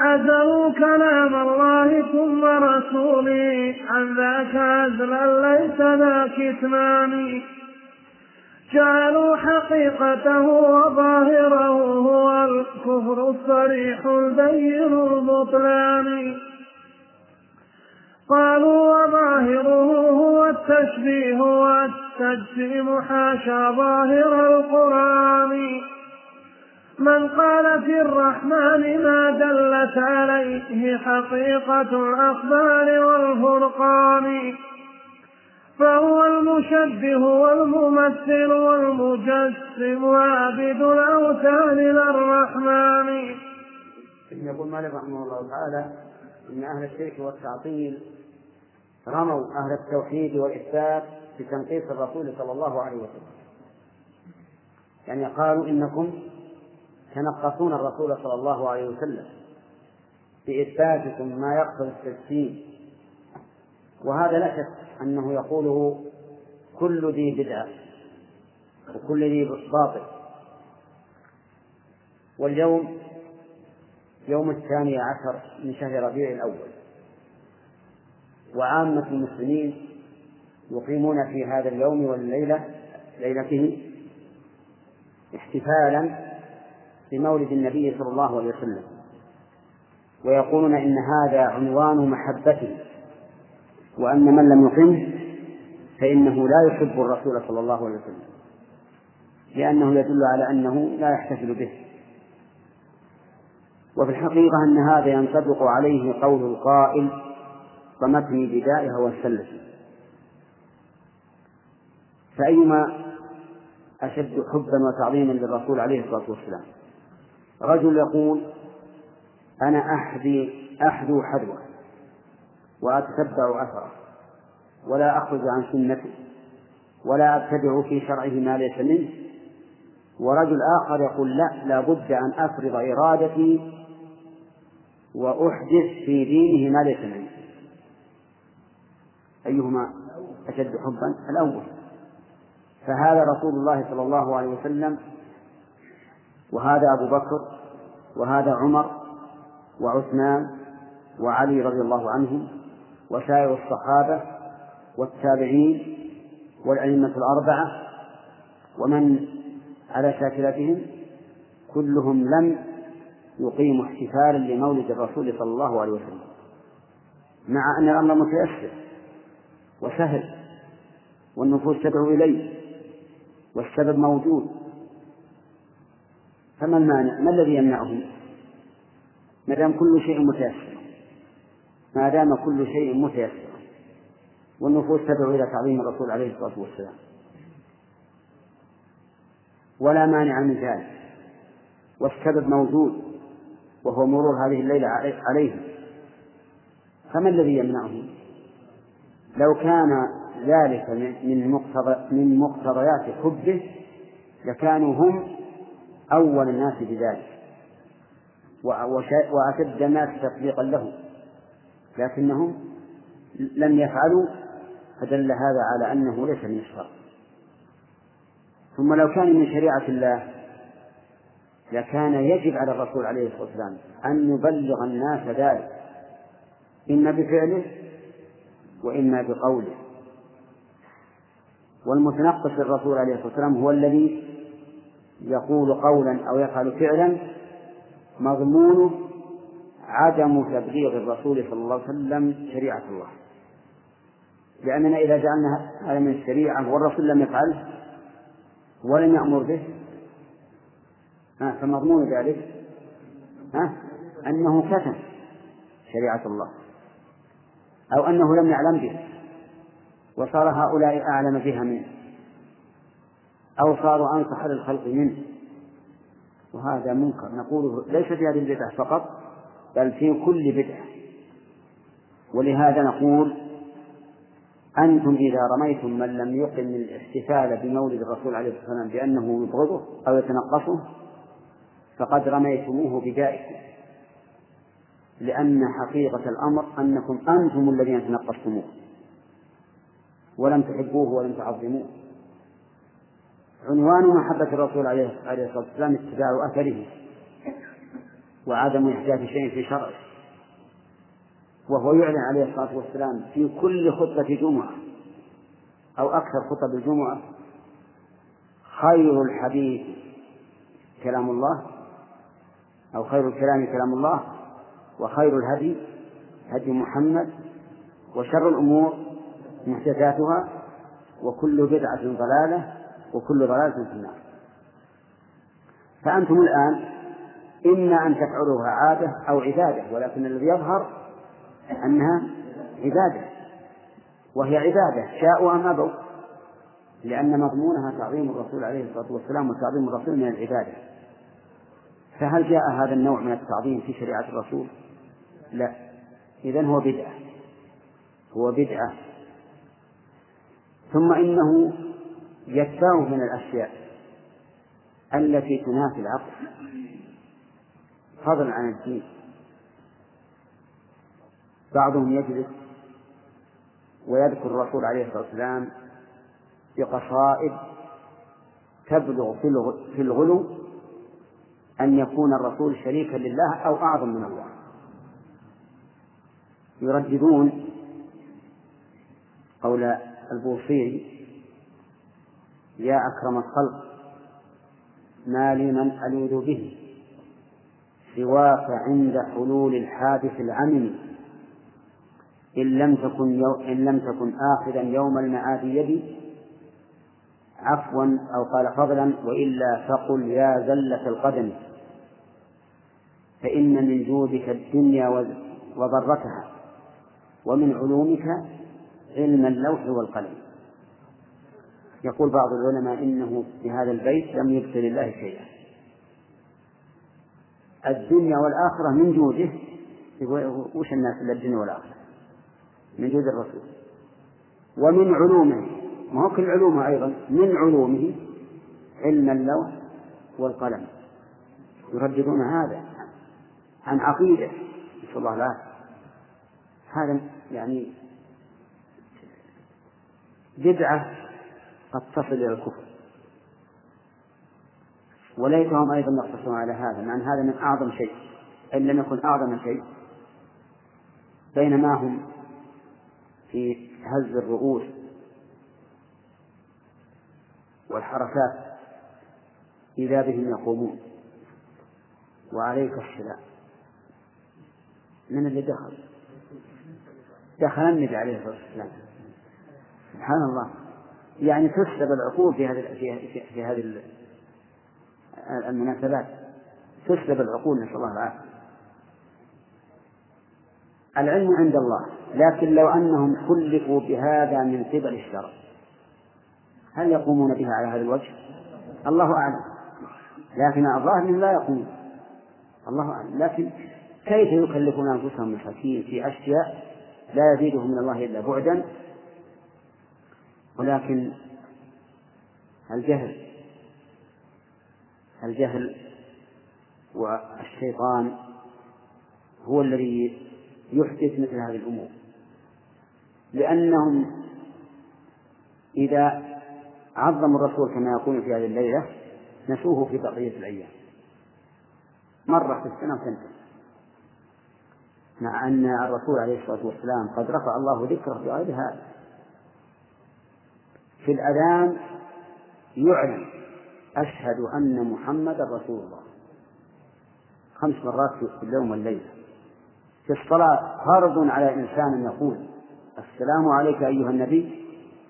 عزلوا كلام الله ثم رسوله عن ذاك عزلا ليس ذا كتمان. جعلوا حقيقته وظاهره هو الكفر الصريح البين البطلان قالوا وظاهره هو التشبيه والتجسيم حاشا ظاهر القرآن. من قال في الرحمن ما دلت عليه حقيقة الأخبار والفرقان فهو المشبه والممثل والمجسم عابد الأوثان للرحمن يقول مالك رحمه الله تعالى إن أهل الشرك والتعطيل رموا أهل التوحيد والإثبات بتنقيص الرسول صلى الله عليه وسلم. يعني قالوا إنكم تنقصون الرسول صلى الله عليه وسلم بإثباتكم ما يقتضي التجسيم وهذا لا شك أنه يقوله كل ذي بدعة وكل ذي باطل. واليوم يوم الثاني عشر من شهر ربيع الأول. وعامة المسلمين يقيمون في هذا اليوم والليلة ليلته احتفالا بمولد النبي صلى الله عليه وسلم. ويقولون إن هذا عنوان محبته وأن من لم يقمه فإنه لا يحب الرسول صلى الله عليه وسلم. لأنه يدل على أنه لا يحتفل به. وفي الحقيقة أن هذا ينطبق عليه قول القائل طمتني بدائها والسلة. فأيما أشد حبا وتعظيما للرسول عليه الصلاة والسلام. رجل يقول أنا أحذي أحذو حذوة وأتتبع أثره ولا أخرج عن سنته ولا أبتدع في شرعه ما ليس منه ورجل آخر يقول لا لا بد أن أفرض إرادتي وأحدث في دينه ما ليس منه. أيهما أشد حبا؟ الأول. فهذا رسول الله صلى الله عليه وسلم وهذا أبو بكر وهذا عمر وعثمان وعلي رضي الله عنهم وسائر الصحابة والتابعين والأئمة الأربعة ومن على شاكلتهم كلهم لم يقيموا احتفالا لمولد الرسول صلى الله عليه وسلم مع أن الأمر متيسر وسهل والنفوس تدعو إليه والسبب موجود. فما المانع؟ ما الذي يمنعه؟ ما دام كل شيء متيسر ما دام كل شيء متيسر والنفوس تدعو إلى تعظيم الرسول عليه الصلاة والسلام ولا مانع من ذلك والسبب موجود وهو مرور هذه الليلة عليه فما الذي يمنعه؟ لو كان ذلك من مقتضيات حبه لكانوا هم أول الناس بذلك وأشد الناس تطبيقا له. لكنهم لم يفعلوا فدل هذا على أنه ليس من الشرع. ثم لو كان من شريعة الله لكان يجب على الرسول عليه الصلاة والسلام أن يبلغ الناس ذلك. إما بفعله وإما بقوله. والمتنقص للرسول عليه الصلاة والسلام هو الذي يقول قولا أو يفعل فعلا مضمونه عدم تبليغ الرسول صلى الله عليه وسلم شريعة الله. لأننا إذا جعلنا هذا من الشريعة والرسول لم يفعله ولم يأمر به فمضمون ذلك ها أنه كتم شريعة الله أو أنه لم يعلم به وصار هؤلاء أعلم بها منه. أو صاروا أنصح للخلق منه. وهذا منكر. نقوله ليس في هذه البدعة فقط بل في كل بدعة. ولهذا نقول أنتم إذا رميتم من لم يقم الاحتفال بمولد الرسول عليه الصلاة والسلام بأنه يبغضه أو يتنقصه فقد رميتموه بدائكم لأن حقيقة الأمر أنكم أنتم الذين تنقصتموه. ولم تحبوه ولم تعظموه. عنوان محبة الرسول عليه الصلاة والسلام اتباع أثره وعدم إحداث شيء في شرعه. وهو يعلن عليه الصلاة والسلام في كل خطبة جمعة أو أكثر خطب الجمعة خير الحديث كلام الله أو خير الكلام كلام الله وخير الهدي هدي محمد وشر الأمور محدثاتها وكل بدعة ضلالة وكل ضلالة في النار. فأنتم الآن إما أن تفعلوها عادة أو عبادة ولكن الذي يظهر أنها عبادة وهي عبادة شاءوا أم أبوا لأن مضمونها تعظيم الرسول عليه الصلاة والسلام وتعظيم الرسول من العبادة. فهل جاء هذا النوع من التعظيم في شريعة الرسول؟ لا. إذن هو بدعة. هو بدعة. ثم إنه يتبعه من الأشياء التي تنافي العقل. فضلا عن الدين. بعضهم يجلس ويذكر الرسول عليه الصلاة والسلام بقصائد تبلغ في الغلو أن يكون الرسول شريكا لله أو أعظم من الله. يرددون قول البوصيري يا أكرم الخلق ما لي من ألوذ به سواك عند حلول الحادث العمم. إن لم تكن يو إن لم تكن آخذا يوم المعاد يدي عفوا أو قال فضلا وإلا فقل يا زلة القدم. فإن من جودك الدنيا وضرتها ومن علومك علم اللوح والقلم. يقول بعض العلماء إنه في هذا البيت لم يبطل الله شيئا. الدنيا والآخرة من جوده. وش الناس إلا الدنيا والآخرة؟ من جود الرسول. ومن علومه. ما هو كل علومه أيضا. من علومه علم اللوح والقلم. يرددون هذا عن عقيدة. نسأل الله العافية. هذا يعني بدعة قد تصل إلى الكفر وليتهم أيضا يقتصرون على هذا مع أن هذا من أعظم شيء. إن لم يكن أعظم شيء بينما هم في هز الرؤوس والحركات إذا بهم يقومون. وعليك السلام. من اللي دخل؟ دخل النبي عليه الصلاة والسلام. سبحان الله. يعني تسلب العقول في هذه في, هذه المناسبات. تسلب العقول نسأل الله العافية. العلم عند الله لكن لو أنهم كلفوا بهذا من قبل الشرع هل يقومون بها على هذا الوجه؟ الله أعلم. لكن الظاهر لا يقومون. الله أعلم. لكن كيف يكلفون أنفسهم مساكين في أشياء لا يزيدهم من الله إلا بعدا؟ ولكن الجهل الجهل والشيطان هو الذي يحدث مثل هذه الأمور. لأنهم إذا عظموا الرسول كما يقول في هذه الليلة نسوه في بقية الأيام. مرة في السنة وتنتهي مع أن الرسول عليه الصلاة والسلام قد رفع الله ذكره بغير هذا. في الأذان يعلن أشهد أن محمدا رسول الله. خمس مرات في اليوم والليلة. في الصلاة فرض على الإنسان أن يقول السلام عليك أيها النبي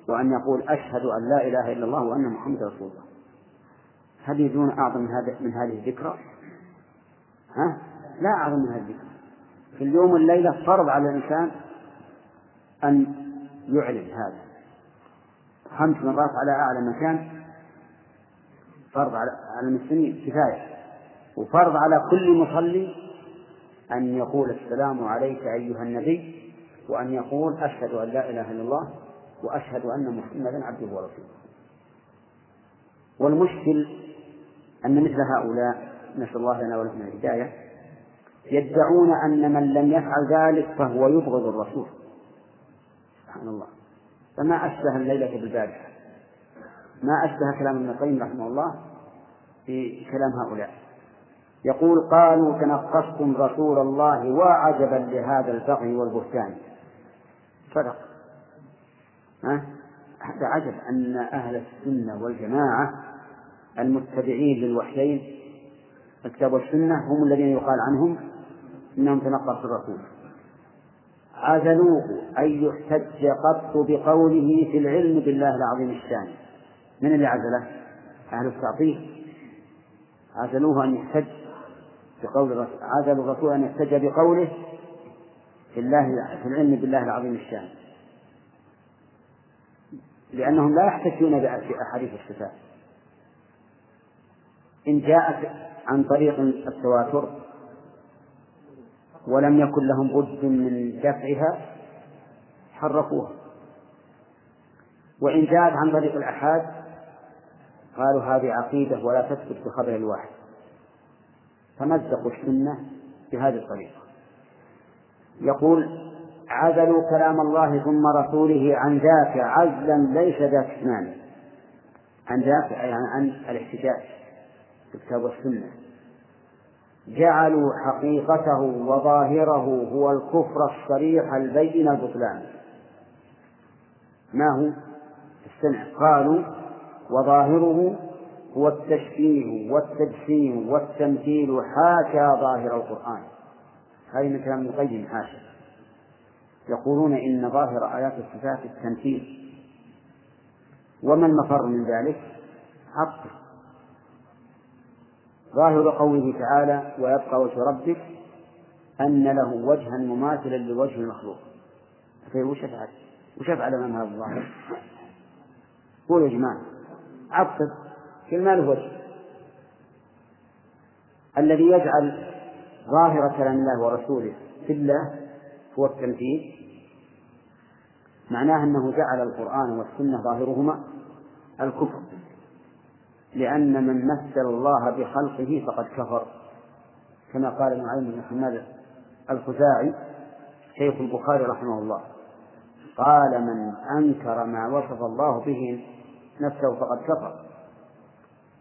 وأن يقول أشهد أن لا إله إلا الله وأن محمدا رسول الله. هل يجون أعظم من هذا من هذه الذكرى؟ ها؟ لا أعظم من هذه الذكرى. في اليوم والليلة فرض على الإنسان أن يعلن هذا. خمس مرات على أعلى مكان فرض على المسلمين كفاية. وفرض على كل مصلي أن يقول السلام عليك أيها النبي وأن يقول أشهد أن لا إله إلا الله وأشهد أن محمدا عبده ورسوله. والمشكل أن مثل هؤلاء نسأل الله لنا ولكم الهداية يدعون أن من لم يفعل ذلك فهو يبغض الرسول. سبحان الله. فما أشبه الليلة بالبارحة. ما أشبه كلام ابن القيم رحمه الله في كلام هؤلاء. يقول قالوا تنقصتم رسول الله وعجبا لهذا البغي والبهتان. صدق. ها؟ هذا عجب أن أهل السنة والجماعة المتبعين للوحيين الكتاب والسنة هم الذين يقال عنهم إنهم تنقصوا الرسول. عزلوه أن يحتج قط بقوله في العلم بالله العظيم الشان. من اللي عزله؟ أهل التعطيل. عزلوه أن يحتج بقول الرسول عزلوا الرسول أن يحتج بقوله في الله في العلم بالله العظيم الشان. لأنهم لا يحتجون بأحاديث الصفات. إن جاءت عن طريق التواتر ولم يكن لهم بد من دفعها حرفوها وإن جاءت عن طريق الآحاد قالوا هذه عقيدة ولا تثبت بخبر الواحد. فمزقوا السنة بهذه الطريقة. يقول عزلوا كلام الله ثم رسوله عن ذاك عزلا ليس ذاك اسنان عن ذاك أي عن الاحتجاج بالكتاب والسنة جعلوا حقيقته وظاهره هو الكفر الصريح البين البطلان. ما هو؟ السمع. قالوا وظاهره هو التشبيه والتجسيم والتمثيل حاشا ظاهر القرآن. هذه من كلام القيم حاشا يقولون إن ظاهر آيات الصفات التمثيل. وما المفر من ذلك؟ عطف. ظاهر قوله تعالى ويبقى وجه ربك أن له وجها مماثلا لوجه المخلوق طيب وش أفعل؟ وش أفعل أمام هذا الظاهر؟ قول يا جماعة عطف كل ما له وجه الذي يجعل ظاهر كلام الله ورسوله في الله هو التمثيل معناه أنه جعل القرآن والسنة ظاهرهما الكفر لأن من مثل الله بخلقه فقد كفر. كما قال نعيم بن حماد الخزاعي شيخ البخاري رحمه الله قال من أنكر ما وصف الله به نفسه فقد كفر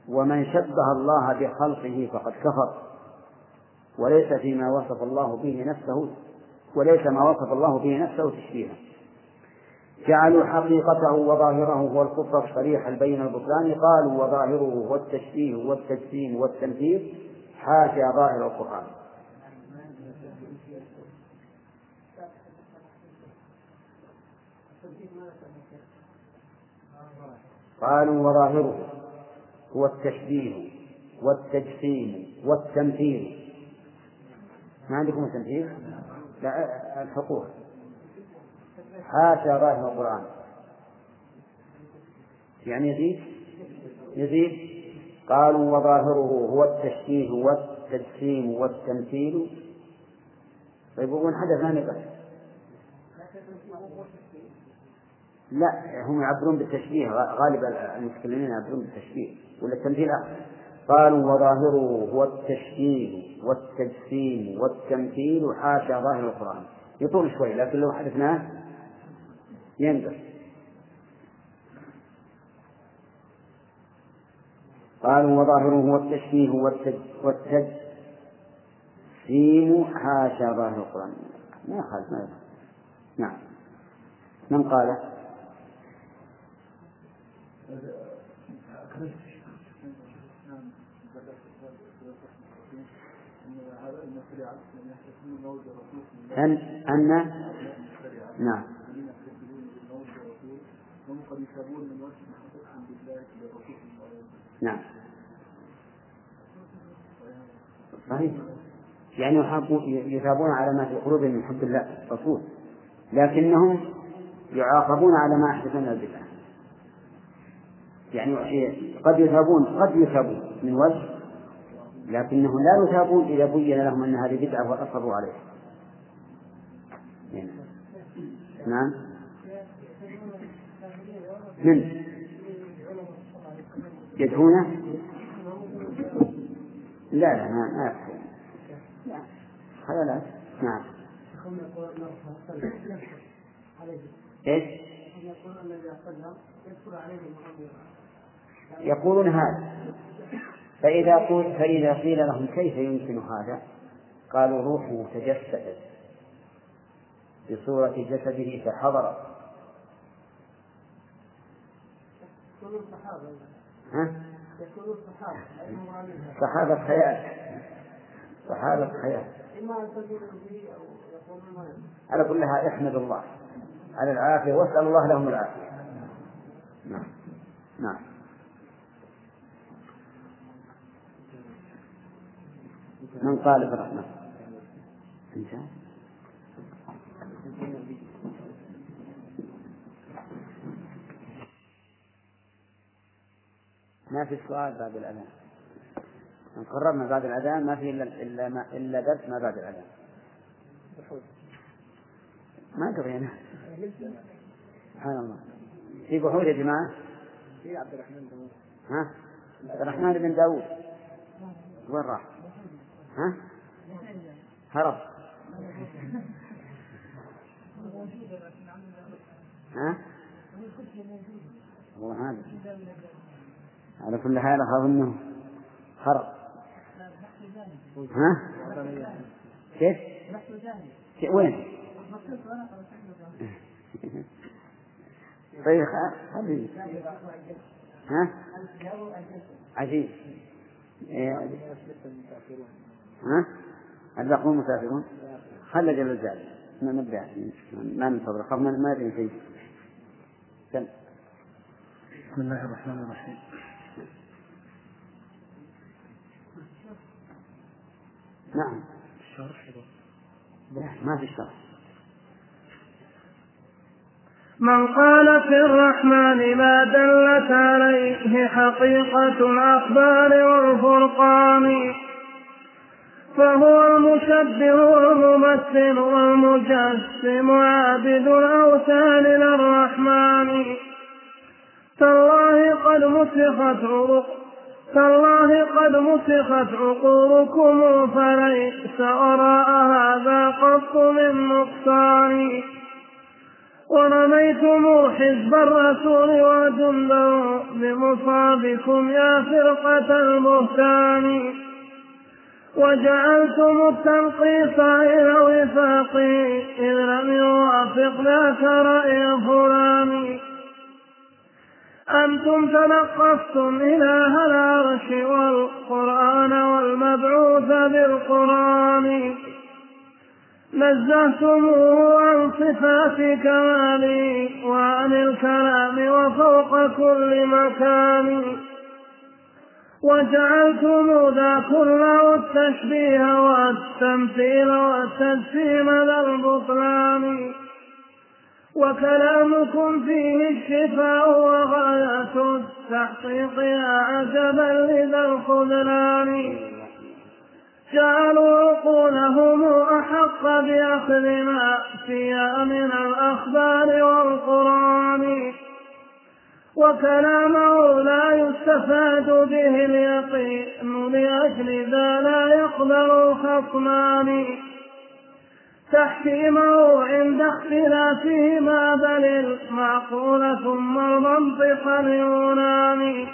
ومن شبه الله بخلقه فقد كفر وليس فيما وصف الله به نفسه وليس ما وصف الله به نفسه تشبيها. جعلوا حقيقته وظاهره هو الكفر الصريح البين البطلان قالوا وظاهره هو التشبيه والتجسيم والتمثيل حاشا ظاهر القرآن. قالوا وظاهره هو التشبيه والتجسيم والتمثيل ما عندكم التمثيل؟ لا الحقوق. حاشا ظاهر القرآن. يعني يزيد؟ يزيد؟ قالوا وظاهره هو التشبيه والتجسيم والتمثيل. طيب وين حدث ما نقل لا هم يعبرون بالتشبيه. غالب المتكلمين يعبرون بالتشبيه. ولا التمثيل قالوا وظاهره هو التشبيه والتجسيم والتمثيل. حاشا ظاهر القرآن. يطول شوي لكن لو حدثناه ينزل قالوا وظاهره والتشبيه والتج سين حاشا ظاهر القرآن. ما يخالف ما نعم. من قال؟ أن أن نعم. نعم. صحيح يعني يثابون على ما في قلوبهم من حب الله الرسول. لكنهم يعاقبون على ما أحدثوا من البدعة. يعني قد يثابون قد يثابون من وجه لكنهم لا يثابون إذا بين لهم أن هذه بدعة وأصروا عليها. نعم. من يدعونه لا لا ما ما لا نعم. إيش؟ يقولون هذا. فإذا قل فإذا قيل لهم كيف يمكن هذا؟ قالوا روحه تجسدت بصورة جسده فحضرت. ها؟ صحابة. خيال صحابة خيال على كل حال احمد الله. على العافية واسأل الله لهم العافية. نعم. نعم. من قال برحمة انت ما في سؤال بعد الأذان. إن قررنا بعد الأذان ما في إلا إلا ما إلا درس ما بعد الأذان. ما أدري أنا سبحان الله. في بحور يا جماعة؟ في عبد الرحمن داوود. ها؟ عبد الرحمن بن داوود. وين راح؟ ها؟ هرب. ها؟ والله هذا على كل حال أظنه هرب ها؟ كيف؟ وين؟ طيب خلي ها؟ عجيب إيه. ها؟ الباقون مسافرون خلى جل الجلال ما نبدأ ما ننتظر خاف ما ندري شيء سم بسم الله الرحمن الرحيم نعم. الشرح ما في شرح. من قال في الرحمن ما دلت عليه حقيقة الأخبار والفرقان فهو المشبه والممثل والمجسم عابد الأوثان للرحمن. تالله قد مسخت عروق تالله قد مسخت عقولكم فليس وراء هذا قط من نقصان. ورميتم حزب الرسول وجنده بمصابكم يا فرقة البهتان. وجعلتم التنقيص إلى الوفاق إذ لم يوافق ذاك رأي فلان أنتم تنقصتم إله العرش والقرآن والمبعوث بالقرآن. نزهتموه عن صفات كماله وعن الكلام وفوق كل مكان. وجعلتم ذا كله التشبيه والتمثيل والتجسيم ذا البطلان. وكلامكم فيه الشفاء وغاية التحقيق يا عجبا لذا الخذلان. جعلوا عقولهم أحق بأخذ ما فيها من الأخبار والقرآن. وكلامه لا يستفاد به اليقين لأجل ذا لا يقبل الخصمان تحكيمه عند اختلافهما بل المعقول ثم المنطق اليوناني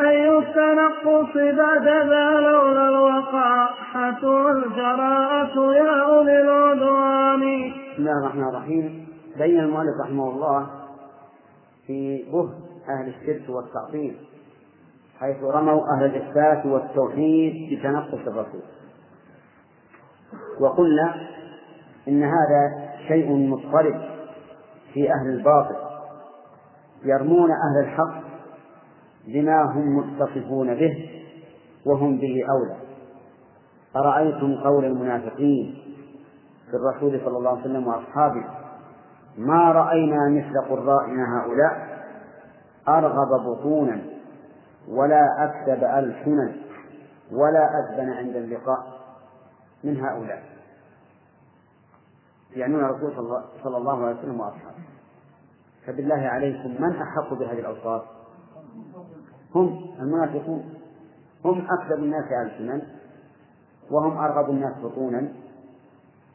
أي التنقص بعد ذا لولا الوقاحة والجراءة يا أولي العدوان. بسم الله الرحمن الرحيم. بين المؤلف رحمه الله في بهت أهل الشرك والتعطيل حيث رموا أهل الإثبات والتوحيد بتنقص الرسول. وقلنا إن هذا شيء مضطرب في أهل الباطل يرمون أهل الحق بما هم متصفون به وهم به أولى. أرأيتم قول المنافقين في الرسول صلى الله عليه وسلم وأصحابه ما رأينا مثل قرائنا هؤلاء؟ أرغب بطونا ولا أكذب ألسنا ولا أذبن عند اللقاء. من هؤلاء. يعنون الرسول صلى الله عليه وسلم وأصحابه. فبالله عليكم من أحق بهذه الأوصاف؟ هم المنافقون. هم أكذب الناس ألسنا وهم أرغب الناس بطونا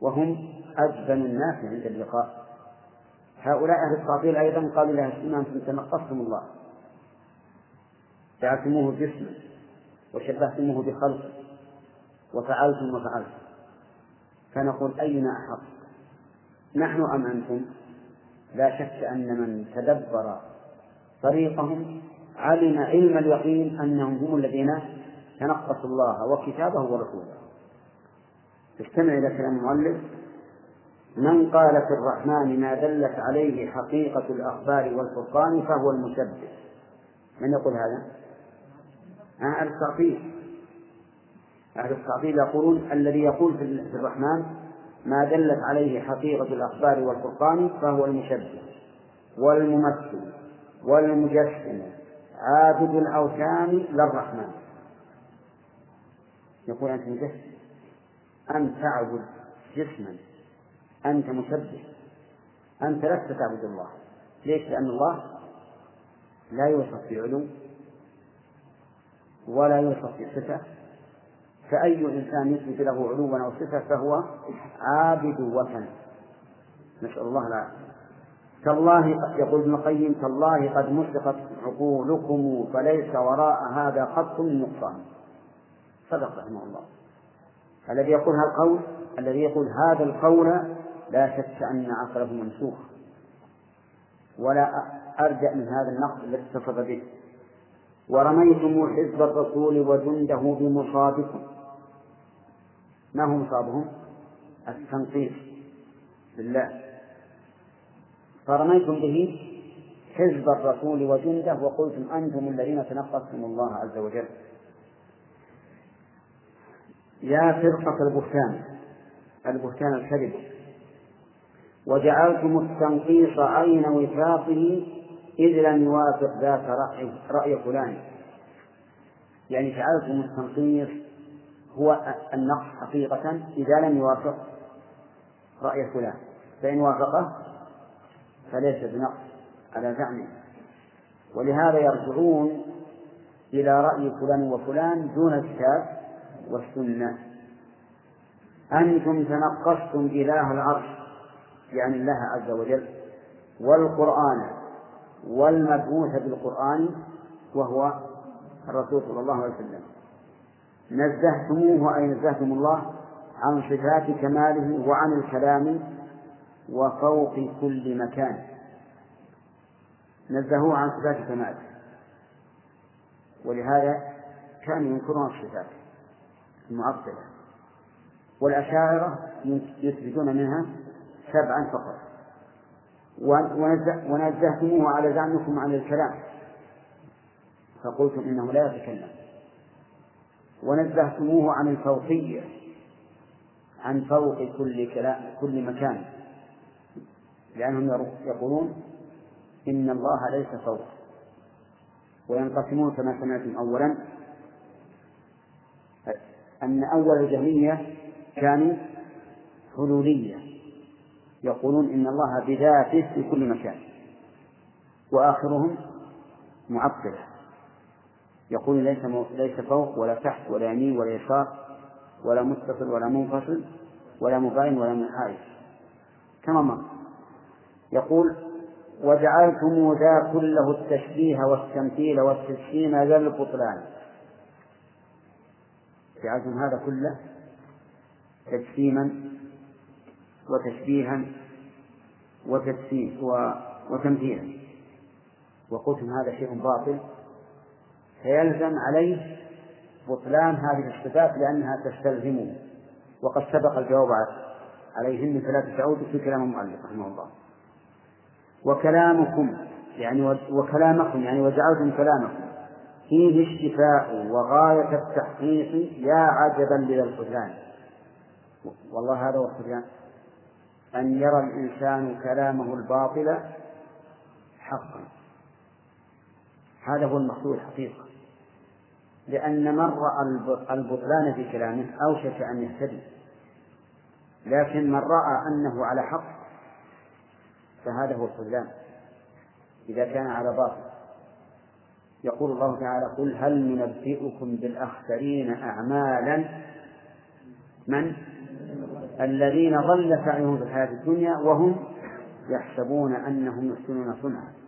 وهم أجبن الناس عند اللقاء. هؤلاء أهل التعطيل أيضا قالوا لها السنة أنتم تنقصتم الله. جعلتموه جسما وشبهتموه بخلقه. وفعلتم وفعلتم. فنقول أين أحق؟ نحن أم أنتم؟ لا شك أن من تدبر طريقهم علم علم اليقين أنهم هم الذين تنقصوا الله وكتابه ورسوله. استمع إلى كلام المؤلف. من قال في الرحمن ما دلت عليه حقيقة الأخبار والفرقان فهو المشبه من يقول هذا؟ أهل التعطيل. أهل التعطيل يقولون الذي يقول في الرحمن ما دلت عليه حقيقة الأخبار والفرقان فهو المشبه والممثل والمجسم عابد الأوثان للرحمن. يقول أنت مجسم. أنت تعبد جسما. أنت مشبه أنت لست تعبد الله. ليش؟ لأن الله لا يوصف بعلو ولا يوصف بصفة فأي إنسان يثبت له علوا أو صفة فهو عابد وثن نسأل الله العافية. تالله يقول ابن القيم تالله قد مسقت عقولكم فليس وراء هذا خط نقصان. صدق رحمه الله. الذي يقول هذا القول الذي يقول هذا القول لا شك أن عقله منسوخ. ولا أرجع من هذا النقص الذي اتصف به. ورميتم حزب الرسول وجنده بمصابكم. ما هو مصابهم؟ التنقيص. بالله. فرميتم به حزب الرسول وجنده وقلتم أنتم الذين تنقصتم الله عز وجل. يا فرقة البهتان البهتان الكذب. وجعلتم التنقيص عين وفاقه إذ لم يوافق ذات رأي, رأي فلان. يعني جعلتم التنقيص هو النقص حقيقة إذا لم يوافق رأي فلان فإن وافقه فليس بنقص على زعمه ولهذا يرجعون إلى رأي فلان وفلان دون الكتاب والسنة. أنتم تنقصتم إله العرش يعني الله عز وجل والقرآن والمبعوث بالقرآن وهو الرسول صلى الله عليه وسلم. نزهتموه أي نزهتم الله عن صفات كماله وعن الكلام وفوق كل مكان. نزهوه عن صفات كماله. ولهذا كانوا ينكرون الصفات المعطلة. والأشاعرة يثبتون منها سبعا فقط. ونزهتموه على زعمكم عن الكلام. فقلتم إنه لا يتكلم. ونزهتموه عن الفوقية عن فوق كل كلام كل مكان. لأنهم يقولون إن الله ليس فوق. وينقسمون كما سمعتم أولا. أن أول الجهمية كانوا حلولية. يقولون إن الله بذاته في كل مكان. وآخرهم معطلة. يقول ليس ليس فوق ولا تحت ولا يمين ولا يسار ولا متصل ولا منفصل ولا مباين ولا منحاز كما مر. يقول وجعلتم ذا كله التشبيه والتمثيل والتجسيم ذا البطلان. جعلتم هذا كله تجسيما وتشبيها وتجسيم وتمثيلا. وقلتم هذا شيء باطل فيلزم عليه بطلان هذه الصفات لأنها تستلزمه. وقد سبق الجواب عليهن فلا تعود في كلام المؤلف رحمه الله. وكلامكم يعني وكلامكم يعني وجعلتم كلامكم. فيه الشفاء وغاية التحقيق يا عجبا لذا الخذلان والله هذا هو الخذلان أن يرى الإنسان كلامه الباطل حقا. هذا هو المقصود الحقيقة. لأن من رأى البطلان في كلامه أوشك أن يهتدي. لكن من رأى أنه على حق فهذا هو الخذلان. إذا كان على باطل. يقول الله تعالى قل هل ننبئكم بالأخسرين أعمالا؟ من؟ الذين ضل سعيهم في الحياة الدنيا وهم يحسبون أنهم يحسنون صنعا.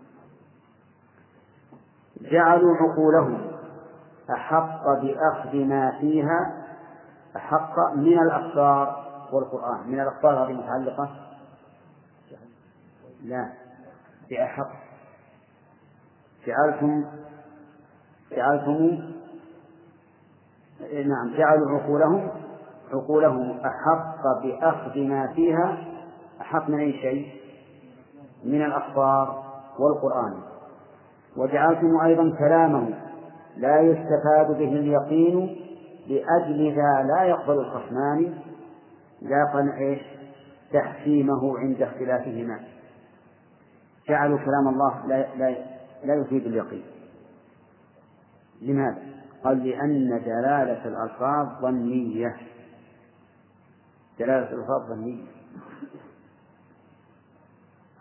جعلوا عقولهم أحق بأخذ ما فيها أحق من الأخبار والقرآن. من الأخبار هذه المتعلقة لا. بأحق. جعلتم جعلتم نعم جعلوا عقولهم عقولهم أحق بأخذ ما فيها أحق من أي شيء؟ من الأخبار والقرآن. وجعلتم أيضا كلامه لا يستفاد به اليقين لأجل ذا لا يقبل الخصمان لا إيش؟ تحكيمه عند اختلافهما. جعلوا كلام الله لا لا لا يفيد اليقين. لماذا؟ قال لأن دلالة الألفاظ ظنية. دلالة الألفاظ ظنية.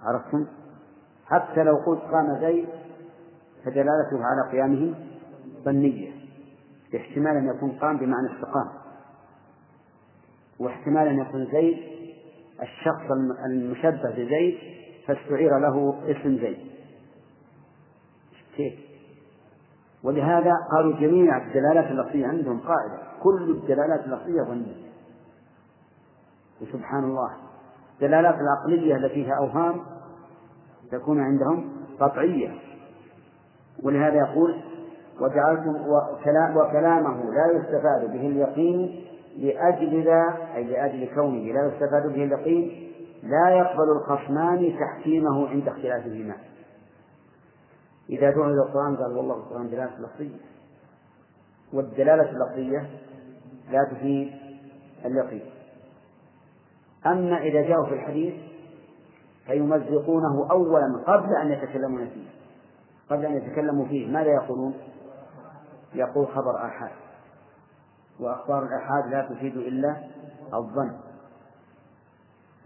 عرفتم؟ حتى لو قلت قام زيد فدلالته على قيامه ظنية احتمال أن يكون قام بمعنى استقام واحتمال أن يكون زيد الشخص المشبه بزيد فاستعير له اسم زيد. كيف؟ ولهذا قالوا جميع الدلالات اللفظية عندهم قاعدة كل الدلالات اللفظية ظنية وسبحان الله الدلالات العقلية التي فيها أوهام تكون عندهم قطعية ولهذا يقول وجعلتم وكلامه لا يستفاد به اليقين لأجل ذا أي لأجل كونه لا يستفاد به اليقين لا يقبل الخصمان تحكيمه عند اختلافهما إذا دعوا إلى القرآن قال والله القرآن دلالة لفظية. والدلالة اللفظية لا تفيد اليقين. أما إذا جاءوا في الحديث فيمزقونه أولا قبل أن يتكلمون فيه قبل أن يتكلموا فيه ماذا يقولون؟ يقول خبر آحاد. وأخبار الآحاد لا تفيد إلا الظن.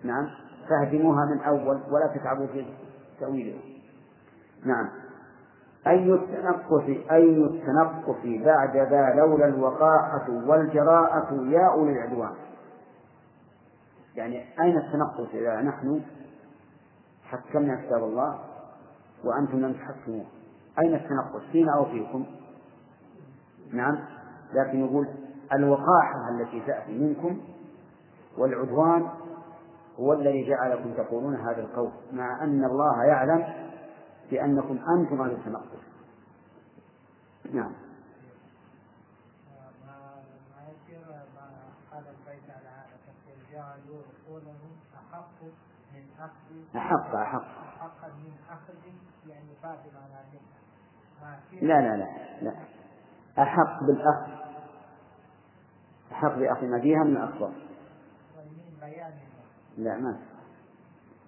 نعم. فاهدموها من أول ولا تتعبوا في تأويلها نعم. أي التنقص أي التنقص بعد ذا لولا الوقاحة والجراءة يا أولي العدوان. يعني أين التنقص إذا نحن حكمنا كتاب الله وأنتم لم تحكموه؟ أين التنقص فينا أو فيكم؟ نعم. لكن يقول الوقاحة التي تأتي منكم والعدوان هو الذي جعلكم تقولون هذا القول مع أن الله يعلم بأنكم أنتم أهل التنقص نعم. أحق أحق. أحق من أخذ يعني باطل على لا لا لا لا. أحق بالأخذ أحق بأخذ ما فيها من الأخبار. لا ما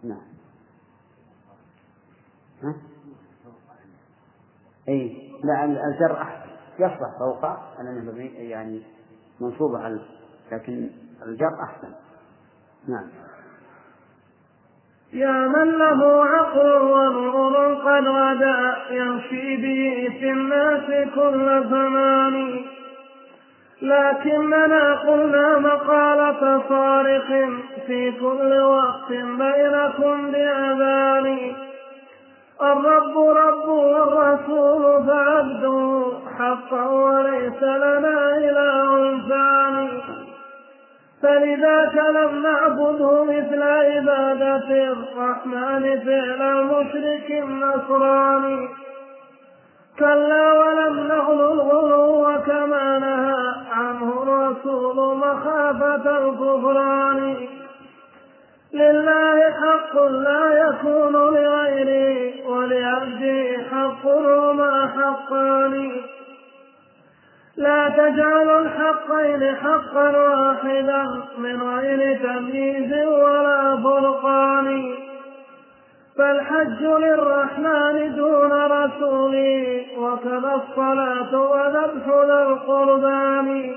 نعم. ها؟ أي لا الجر أحسن يصلح فوق أنا يعني منصوبة على لكن الجر أحسن. نعم. يا من له عقل ونور قد غدا يمشي به في الناس كل زمان. لكننا قلنا مقالة صارخ في كل وقت بينكم بأذان. الرب رب والرسول فعبده حقا وليس لنا إله ثاني فلذاك لم نعبده مثل عبادة الرحمن فعل المشرك النصراني كلا ولم نغل الغلو كما نهى عنه الرسول مخافة الكفران. لله حق لا يكون لغيره ولعبده حق هما حقان. لا تجعل الحقين حقا واحدا من غير تمييز ولا فرقان. فالحج للرحمن دون رسوله وكذا الصلاة وذبح ذا القربان.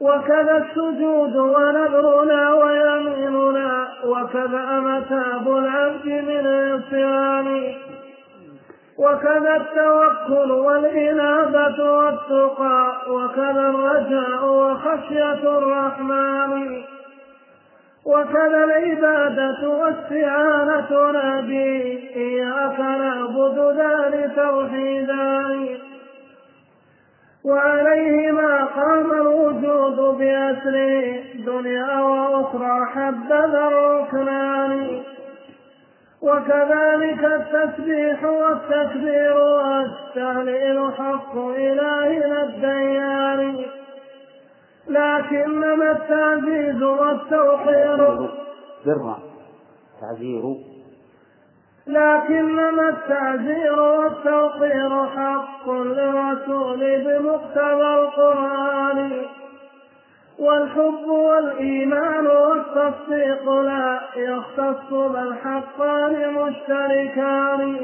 وكذا السجود ونذرنا ويميننا وكذا متاب العبد من العصيان وكذا التوكل والإنابة والتقى وكذا الرجاء وخشية الرحمن وكذا العبادة واستعانة به إياك نعبد ذلك توحيدان. وعليهما قام الوجود بأسره دنيا وأخرى حبذا الركنان. وكذلك التسبيح والتكبير والتهليل حق إلهنا الديان. لكنما التعزيز والتوقير برا تعزير. لكنما التعزير والتوقير حق للرسول بمقتضى القرآن. والحب والإيمان والتصديق لا يختص بل حقان مشتركان.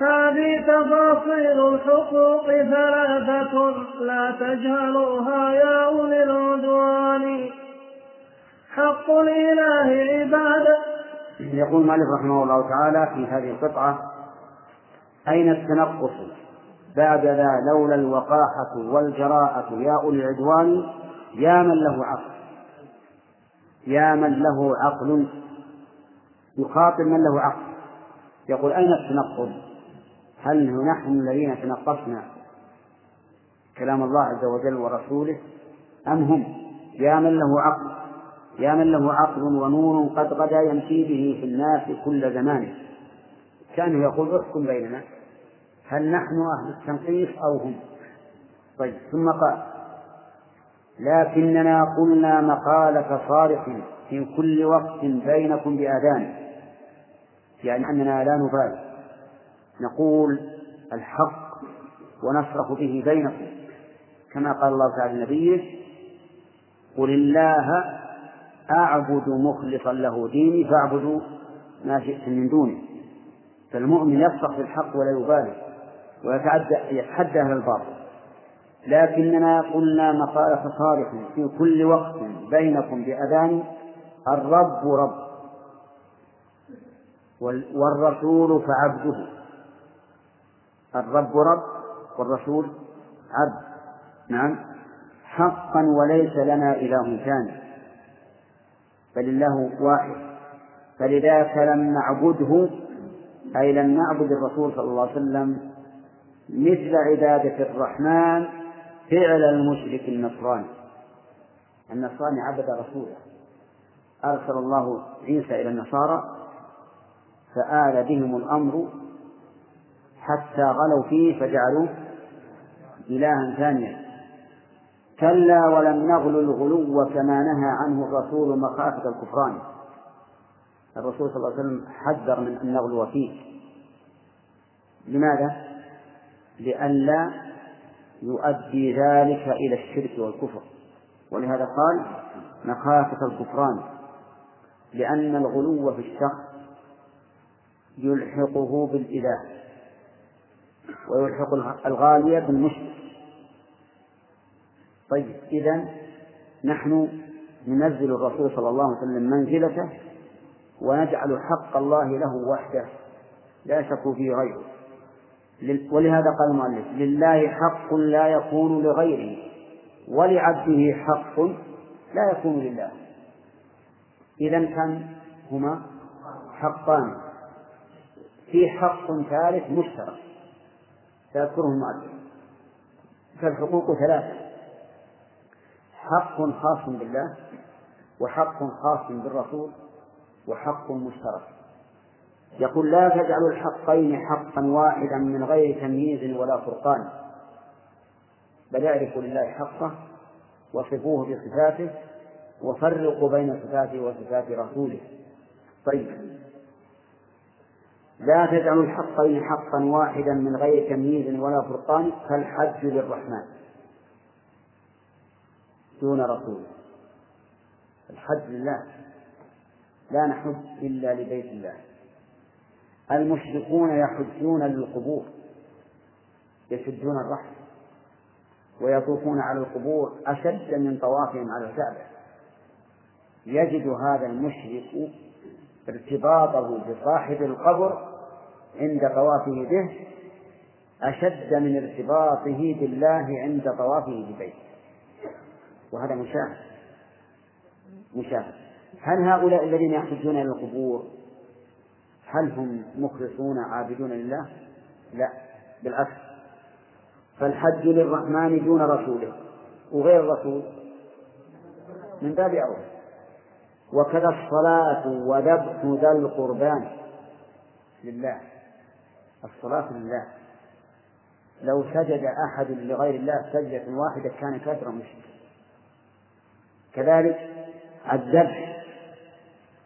هذه تفاصيل الحقوق ثلاثة لا تجهلوها يا أولي العدوان. حق الإله عبادة يقول مالك رحمه الله تعالى في هذه القطعة أين التنقص؟ بعد ذا لولا الوقاحة والجراءة يا أولي العدوان يا من له عقل. يا من له عقل. يخاطب من له عقل. يقول أين التنقل؟ هل نحن الذين تنقصنا كلام الله عز وجل ورسوله أم هم؟ يا من له عقل. يا من له عقل ونور قد غدا يمشي به في الناس كل زمان. كانه يقول احكم بيننا. هل نحن أهل التنقيص أو هم؟ طيب ثم قال لكننا قلنا مقالة صارخ في كل وقت بينكم بآذان يعني أننا لا نبالي. نقول الحق ونصرخ به بينكم. كما قال الله تعالى لنبيه قل الله أعبد مخلصا له ديني فاعبدوا ما شئتم من دونه. فالمؤمن يصرخ بالحق ولا يبالي ويتعدى أهل الباطل. لكننا قلنا مقالة صارخ في كل وقت بينكم بأذان الرب رب. والرسول فعبده. الرب رب والرسول عبد. نعم. حقا وليس لنا إله ثاني. بل الله واحد. فلذاك لم نعبده أي لم نعبد الرسول صلى الله عليه وسلم مثل عبادة الرحمن فعل المشرك النصراني. النصراني عبد رسوله. أرسل الله عيسى إلى النصارى فآل بهم الأمر حتى غلوا فيه فجعلوه إلها ثانيا. كلا ولم نغل الغلو كما نهى عنه الرسول مخافة الكفران. الرسول صلى الله عليه وسلم حذر من أن نغلو فيه لماذا؟ لئلا يؤدي ذلك إلى الشرك والكفر. ولهذا قال مخافة الكفران. لأن الغلو في الشخص يلحقه بالإله ويلحق الغالية بالمشرك. طيب إذا نحن ننزل الرسول صلى الله عليه وسلم منزلته ونجعل حق الله له وحده لا شك فيه غيره. ولهذا قال المؤلف لله حق لا يكون لغيره ولعبده حق لا يكون لله. إذا كان هما حقان. في حق ثالث مشترك. سيذكره المؤلف. فالحقوق ثلاثة. حق خاص بالله وحق خاص بالرسول وحق مشترك. يقول لا تجعلوا الحقين حقا واحدا من غير تمييز ولا فرقان. بل اعرفوا لله حقه وصفوه بصفاته وفرقوا بين صفاته وصفات رسوله. طيب. لا تجعلوا الحقين حقا واحدا من غير تمييز ولا فرقان فالحج للرحمن. دون رسول. الحج لله. لا نحج إلا لبيت الله. المشركون يحجون للقبور يشدون الرحم ويطوفون على القبور أشد من طوافهم على الكعبة. يجد هذا المشرك ارتباطه بصاحب القبر عند طوافه به أشد من ارتباطه بالله عند طوافه ببيته وهذا مشاهد مشاهد. هل هؤلاء الذين يحجون إلى القبور هل هم مخلصون عابدون لله؟ لا بالعكس. فالحج للرحمن دون رسوله وغير الرسول من باب أولى وكذا الصلاة وذبح ذا القربان لله. الصلاة لله. لو سجد أحد لغير الله سجدة واحدة كان كافرا مشركا. كذلك الذبح.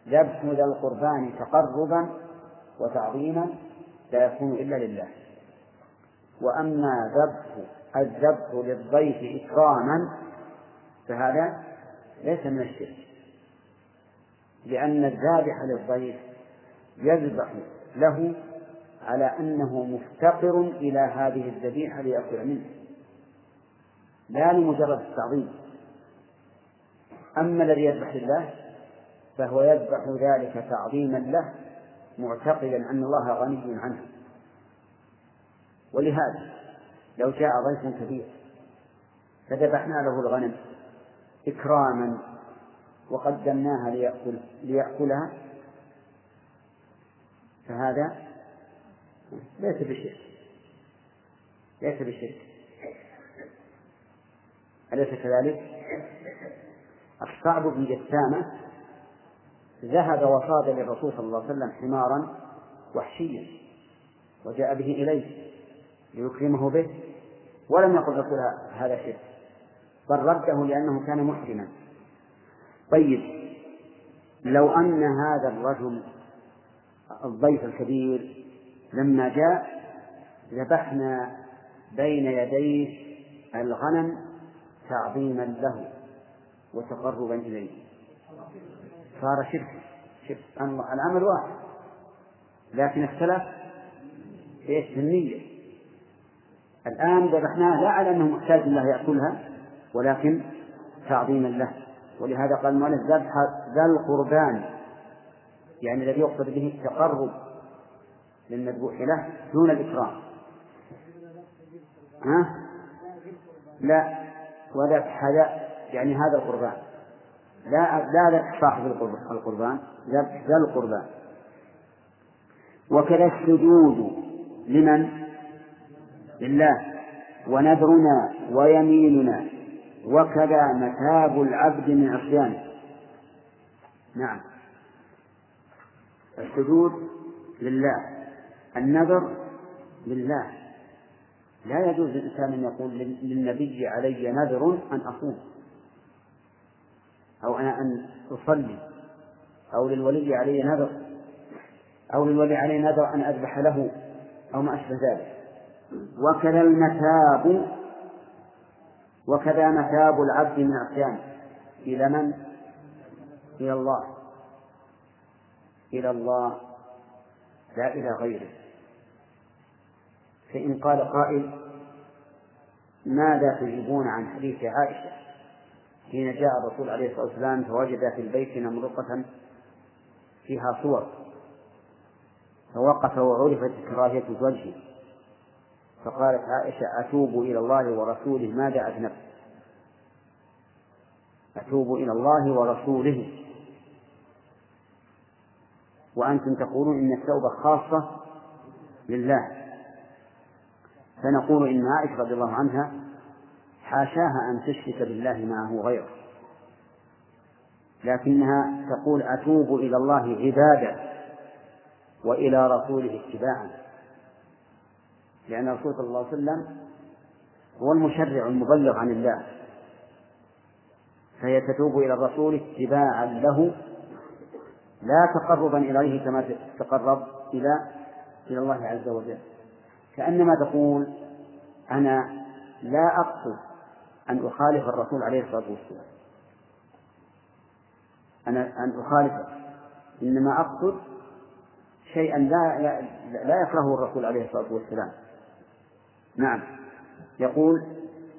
ذبح ذا القربان تقربا وتعظيما لا يكون إلا لله. وأما ذبح الذبح للضيف إكراما فهذا ليس من الشرك. لأن الذابح للضيف يذبح له على أنه مفتقر إلى هذه الذبيحة ليأكل منه. لا لمجرد التعظيم. أما الذي يذبح لله فهو يذبح ذلك تعظيما له معتقدا أن الله غني عنه. ولهذا لو جاء ضيف كبير فذبحنا له الغنم إكراما وقدمناها ليأكل ليأكلها فهذا ليس بشرك. ليس بشرك. أليس كذلك؟ الصعب بن جسامة ذهب وصاد للرسول صلى الله عليه وسلم حمارا وحشيا وجاء به إليه ليكرمه به ولم يقل الرسول هذا شرك بل رده لأنه كان محرما. طيب لو أن هذا الرجل الضيف الكبير لما جاء ذبحنا بين يديه الغنم تعظيما له وتقربا إليه. صار شرك شرك. العمل واحد. لكن اختلف إيش؟ النية الآن ذبحناه لا على أنه محتاج الله يأكلها ولكن تعظيما له. ولهذا قال المؤلف ذبح ذا القربان. يعني الذي يقصد به التقرب للمذبوح له دون الإكرام. ها؟ لا. وذبح هذا يعني هذا القربان. لا لا صاحب القربان ذا القربان. وكذا السجود لمن؟ لله. ونذرنا ويميننا. وكذا متاب العبد من عصيانه. نعم. السجود لله. النذر لله. لا يجوز للإنسان أن يقول للنبي علي نذر أن أصوم. أو أنا أن أصلي أو للولي علي نذر أو للولي علي نذر أن أذبح له أو ما أشبه ذلك. وكذا المتاب وكذا متاب العبد من عصيانه إلى من؟ إلى الله. إلى الله. لا إلى غيره. فإن قال قائل ماذا تجيبون عن حديث عائشة؟ حين جاء الرسول عليه الصلاة والسلام فوجد في البيت نمرقة فيها صور. فوقف وعرفت كراهية وجهه. فقالت عائشة أتوب إلى الله ورسوله. ماذا أذنبت أتوب إلى الله ورسوله. وأنتم تقولون إن التوبة خاصة لله. فنقول إن عائشة رضي الله عنها حاشاها أن تشرك بالله معه غيره. لكنها تقول أتوب إلى الله عبادة وإلى رسوله اتباعا. لأن الرسول صلى الله عليه وسلم هو المشرع المبلغ عن الله. فهي تتوب إلى الرسول اتباعا له لا تقربا إليه كما تتقرب إلى إلى الله عز وجل. كأنما تقول أنا لا أقصد أن أخالف الرسول عليه الصلاة والسلام. أنا أن أخالفه. إنما أقصد شيئا لا لا يكرهه الرسول عليه الصلاة والسلام. نعم. يقول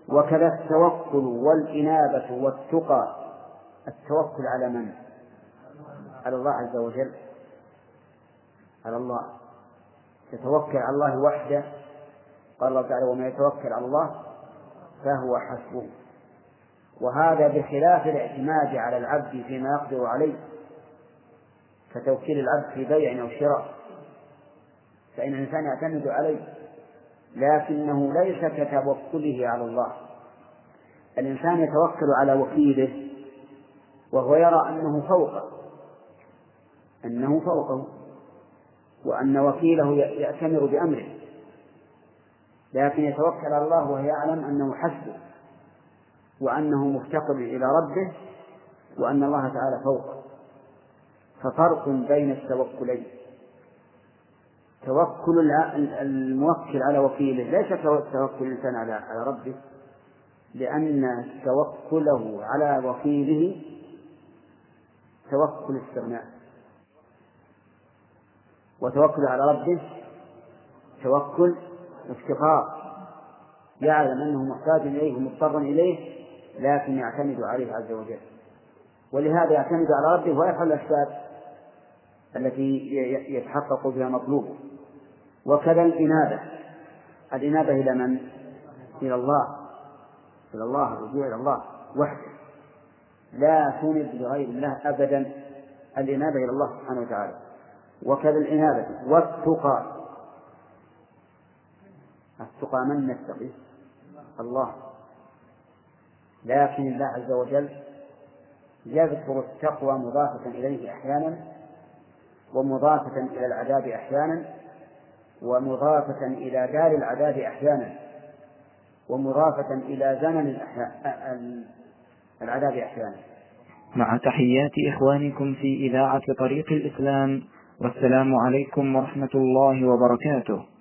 وكذا التوكل والإنابة والتقى. التوكل على من؟ على الله عز وجل. على الله. تتوكل على الله وحده. قال الله تعالى ومن يتوكل على الله فهو حسبه. وهذا بخلاف الاعتماد على العبد فيما يقدر عليه كتوكيل العبد في بيع أو شراء. فإن الإنسان يعتمد عليه لكنه ليس كتوكله على الله. الإنسان يتوكل على وكيله وهو يرى أنه فوقه أنه فوقه وأن وكيله يأتمر بأمره. لكن يتوكل على الله وهو يعلم أنه حسبه وأنه مفتقر إلى ربه وأن الله تعالى فوقه. ففرق بين التوكلين. توكل الموكل على وكيله ليس توكل الإنسان على على ربه لأن توكله على وكيله توكل استغناء. وتوكل على ربه توكل افتقار. يعلم أنه محتاج إليه ومضطر إليه لكن يعتمد عليه عز وجل. ولهذا يعتمد على ربه ويفعل الأسباب التي يتحقق بها مطلوبه. وكذا الإنابة. الإنابة إلى من؟ إلى الله. إلى الله الرجوع إلى الله وحده. لا تنب لغير الله أبدا. الإنابة إلى الله سبحانه وتعالى. وكذا الإنابة. والتقى. التقى من نتقي الله. لكن الله عز وجل يذكر التقوى مضافة إليه أحيانا ومضافة إلى العذاب أحيانا ومضافة إلى دار العذاب أحيانا ومضافة إلى زمن العذاب أحيانا. مع تحيات إخوانكم في إذاعة طريق الإسلام والسلام عليكم ورحمة الله وبركاته.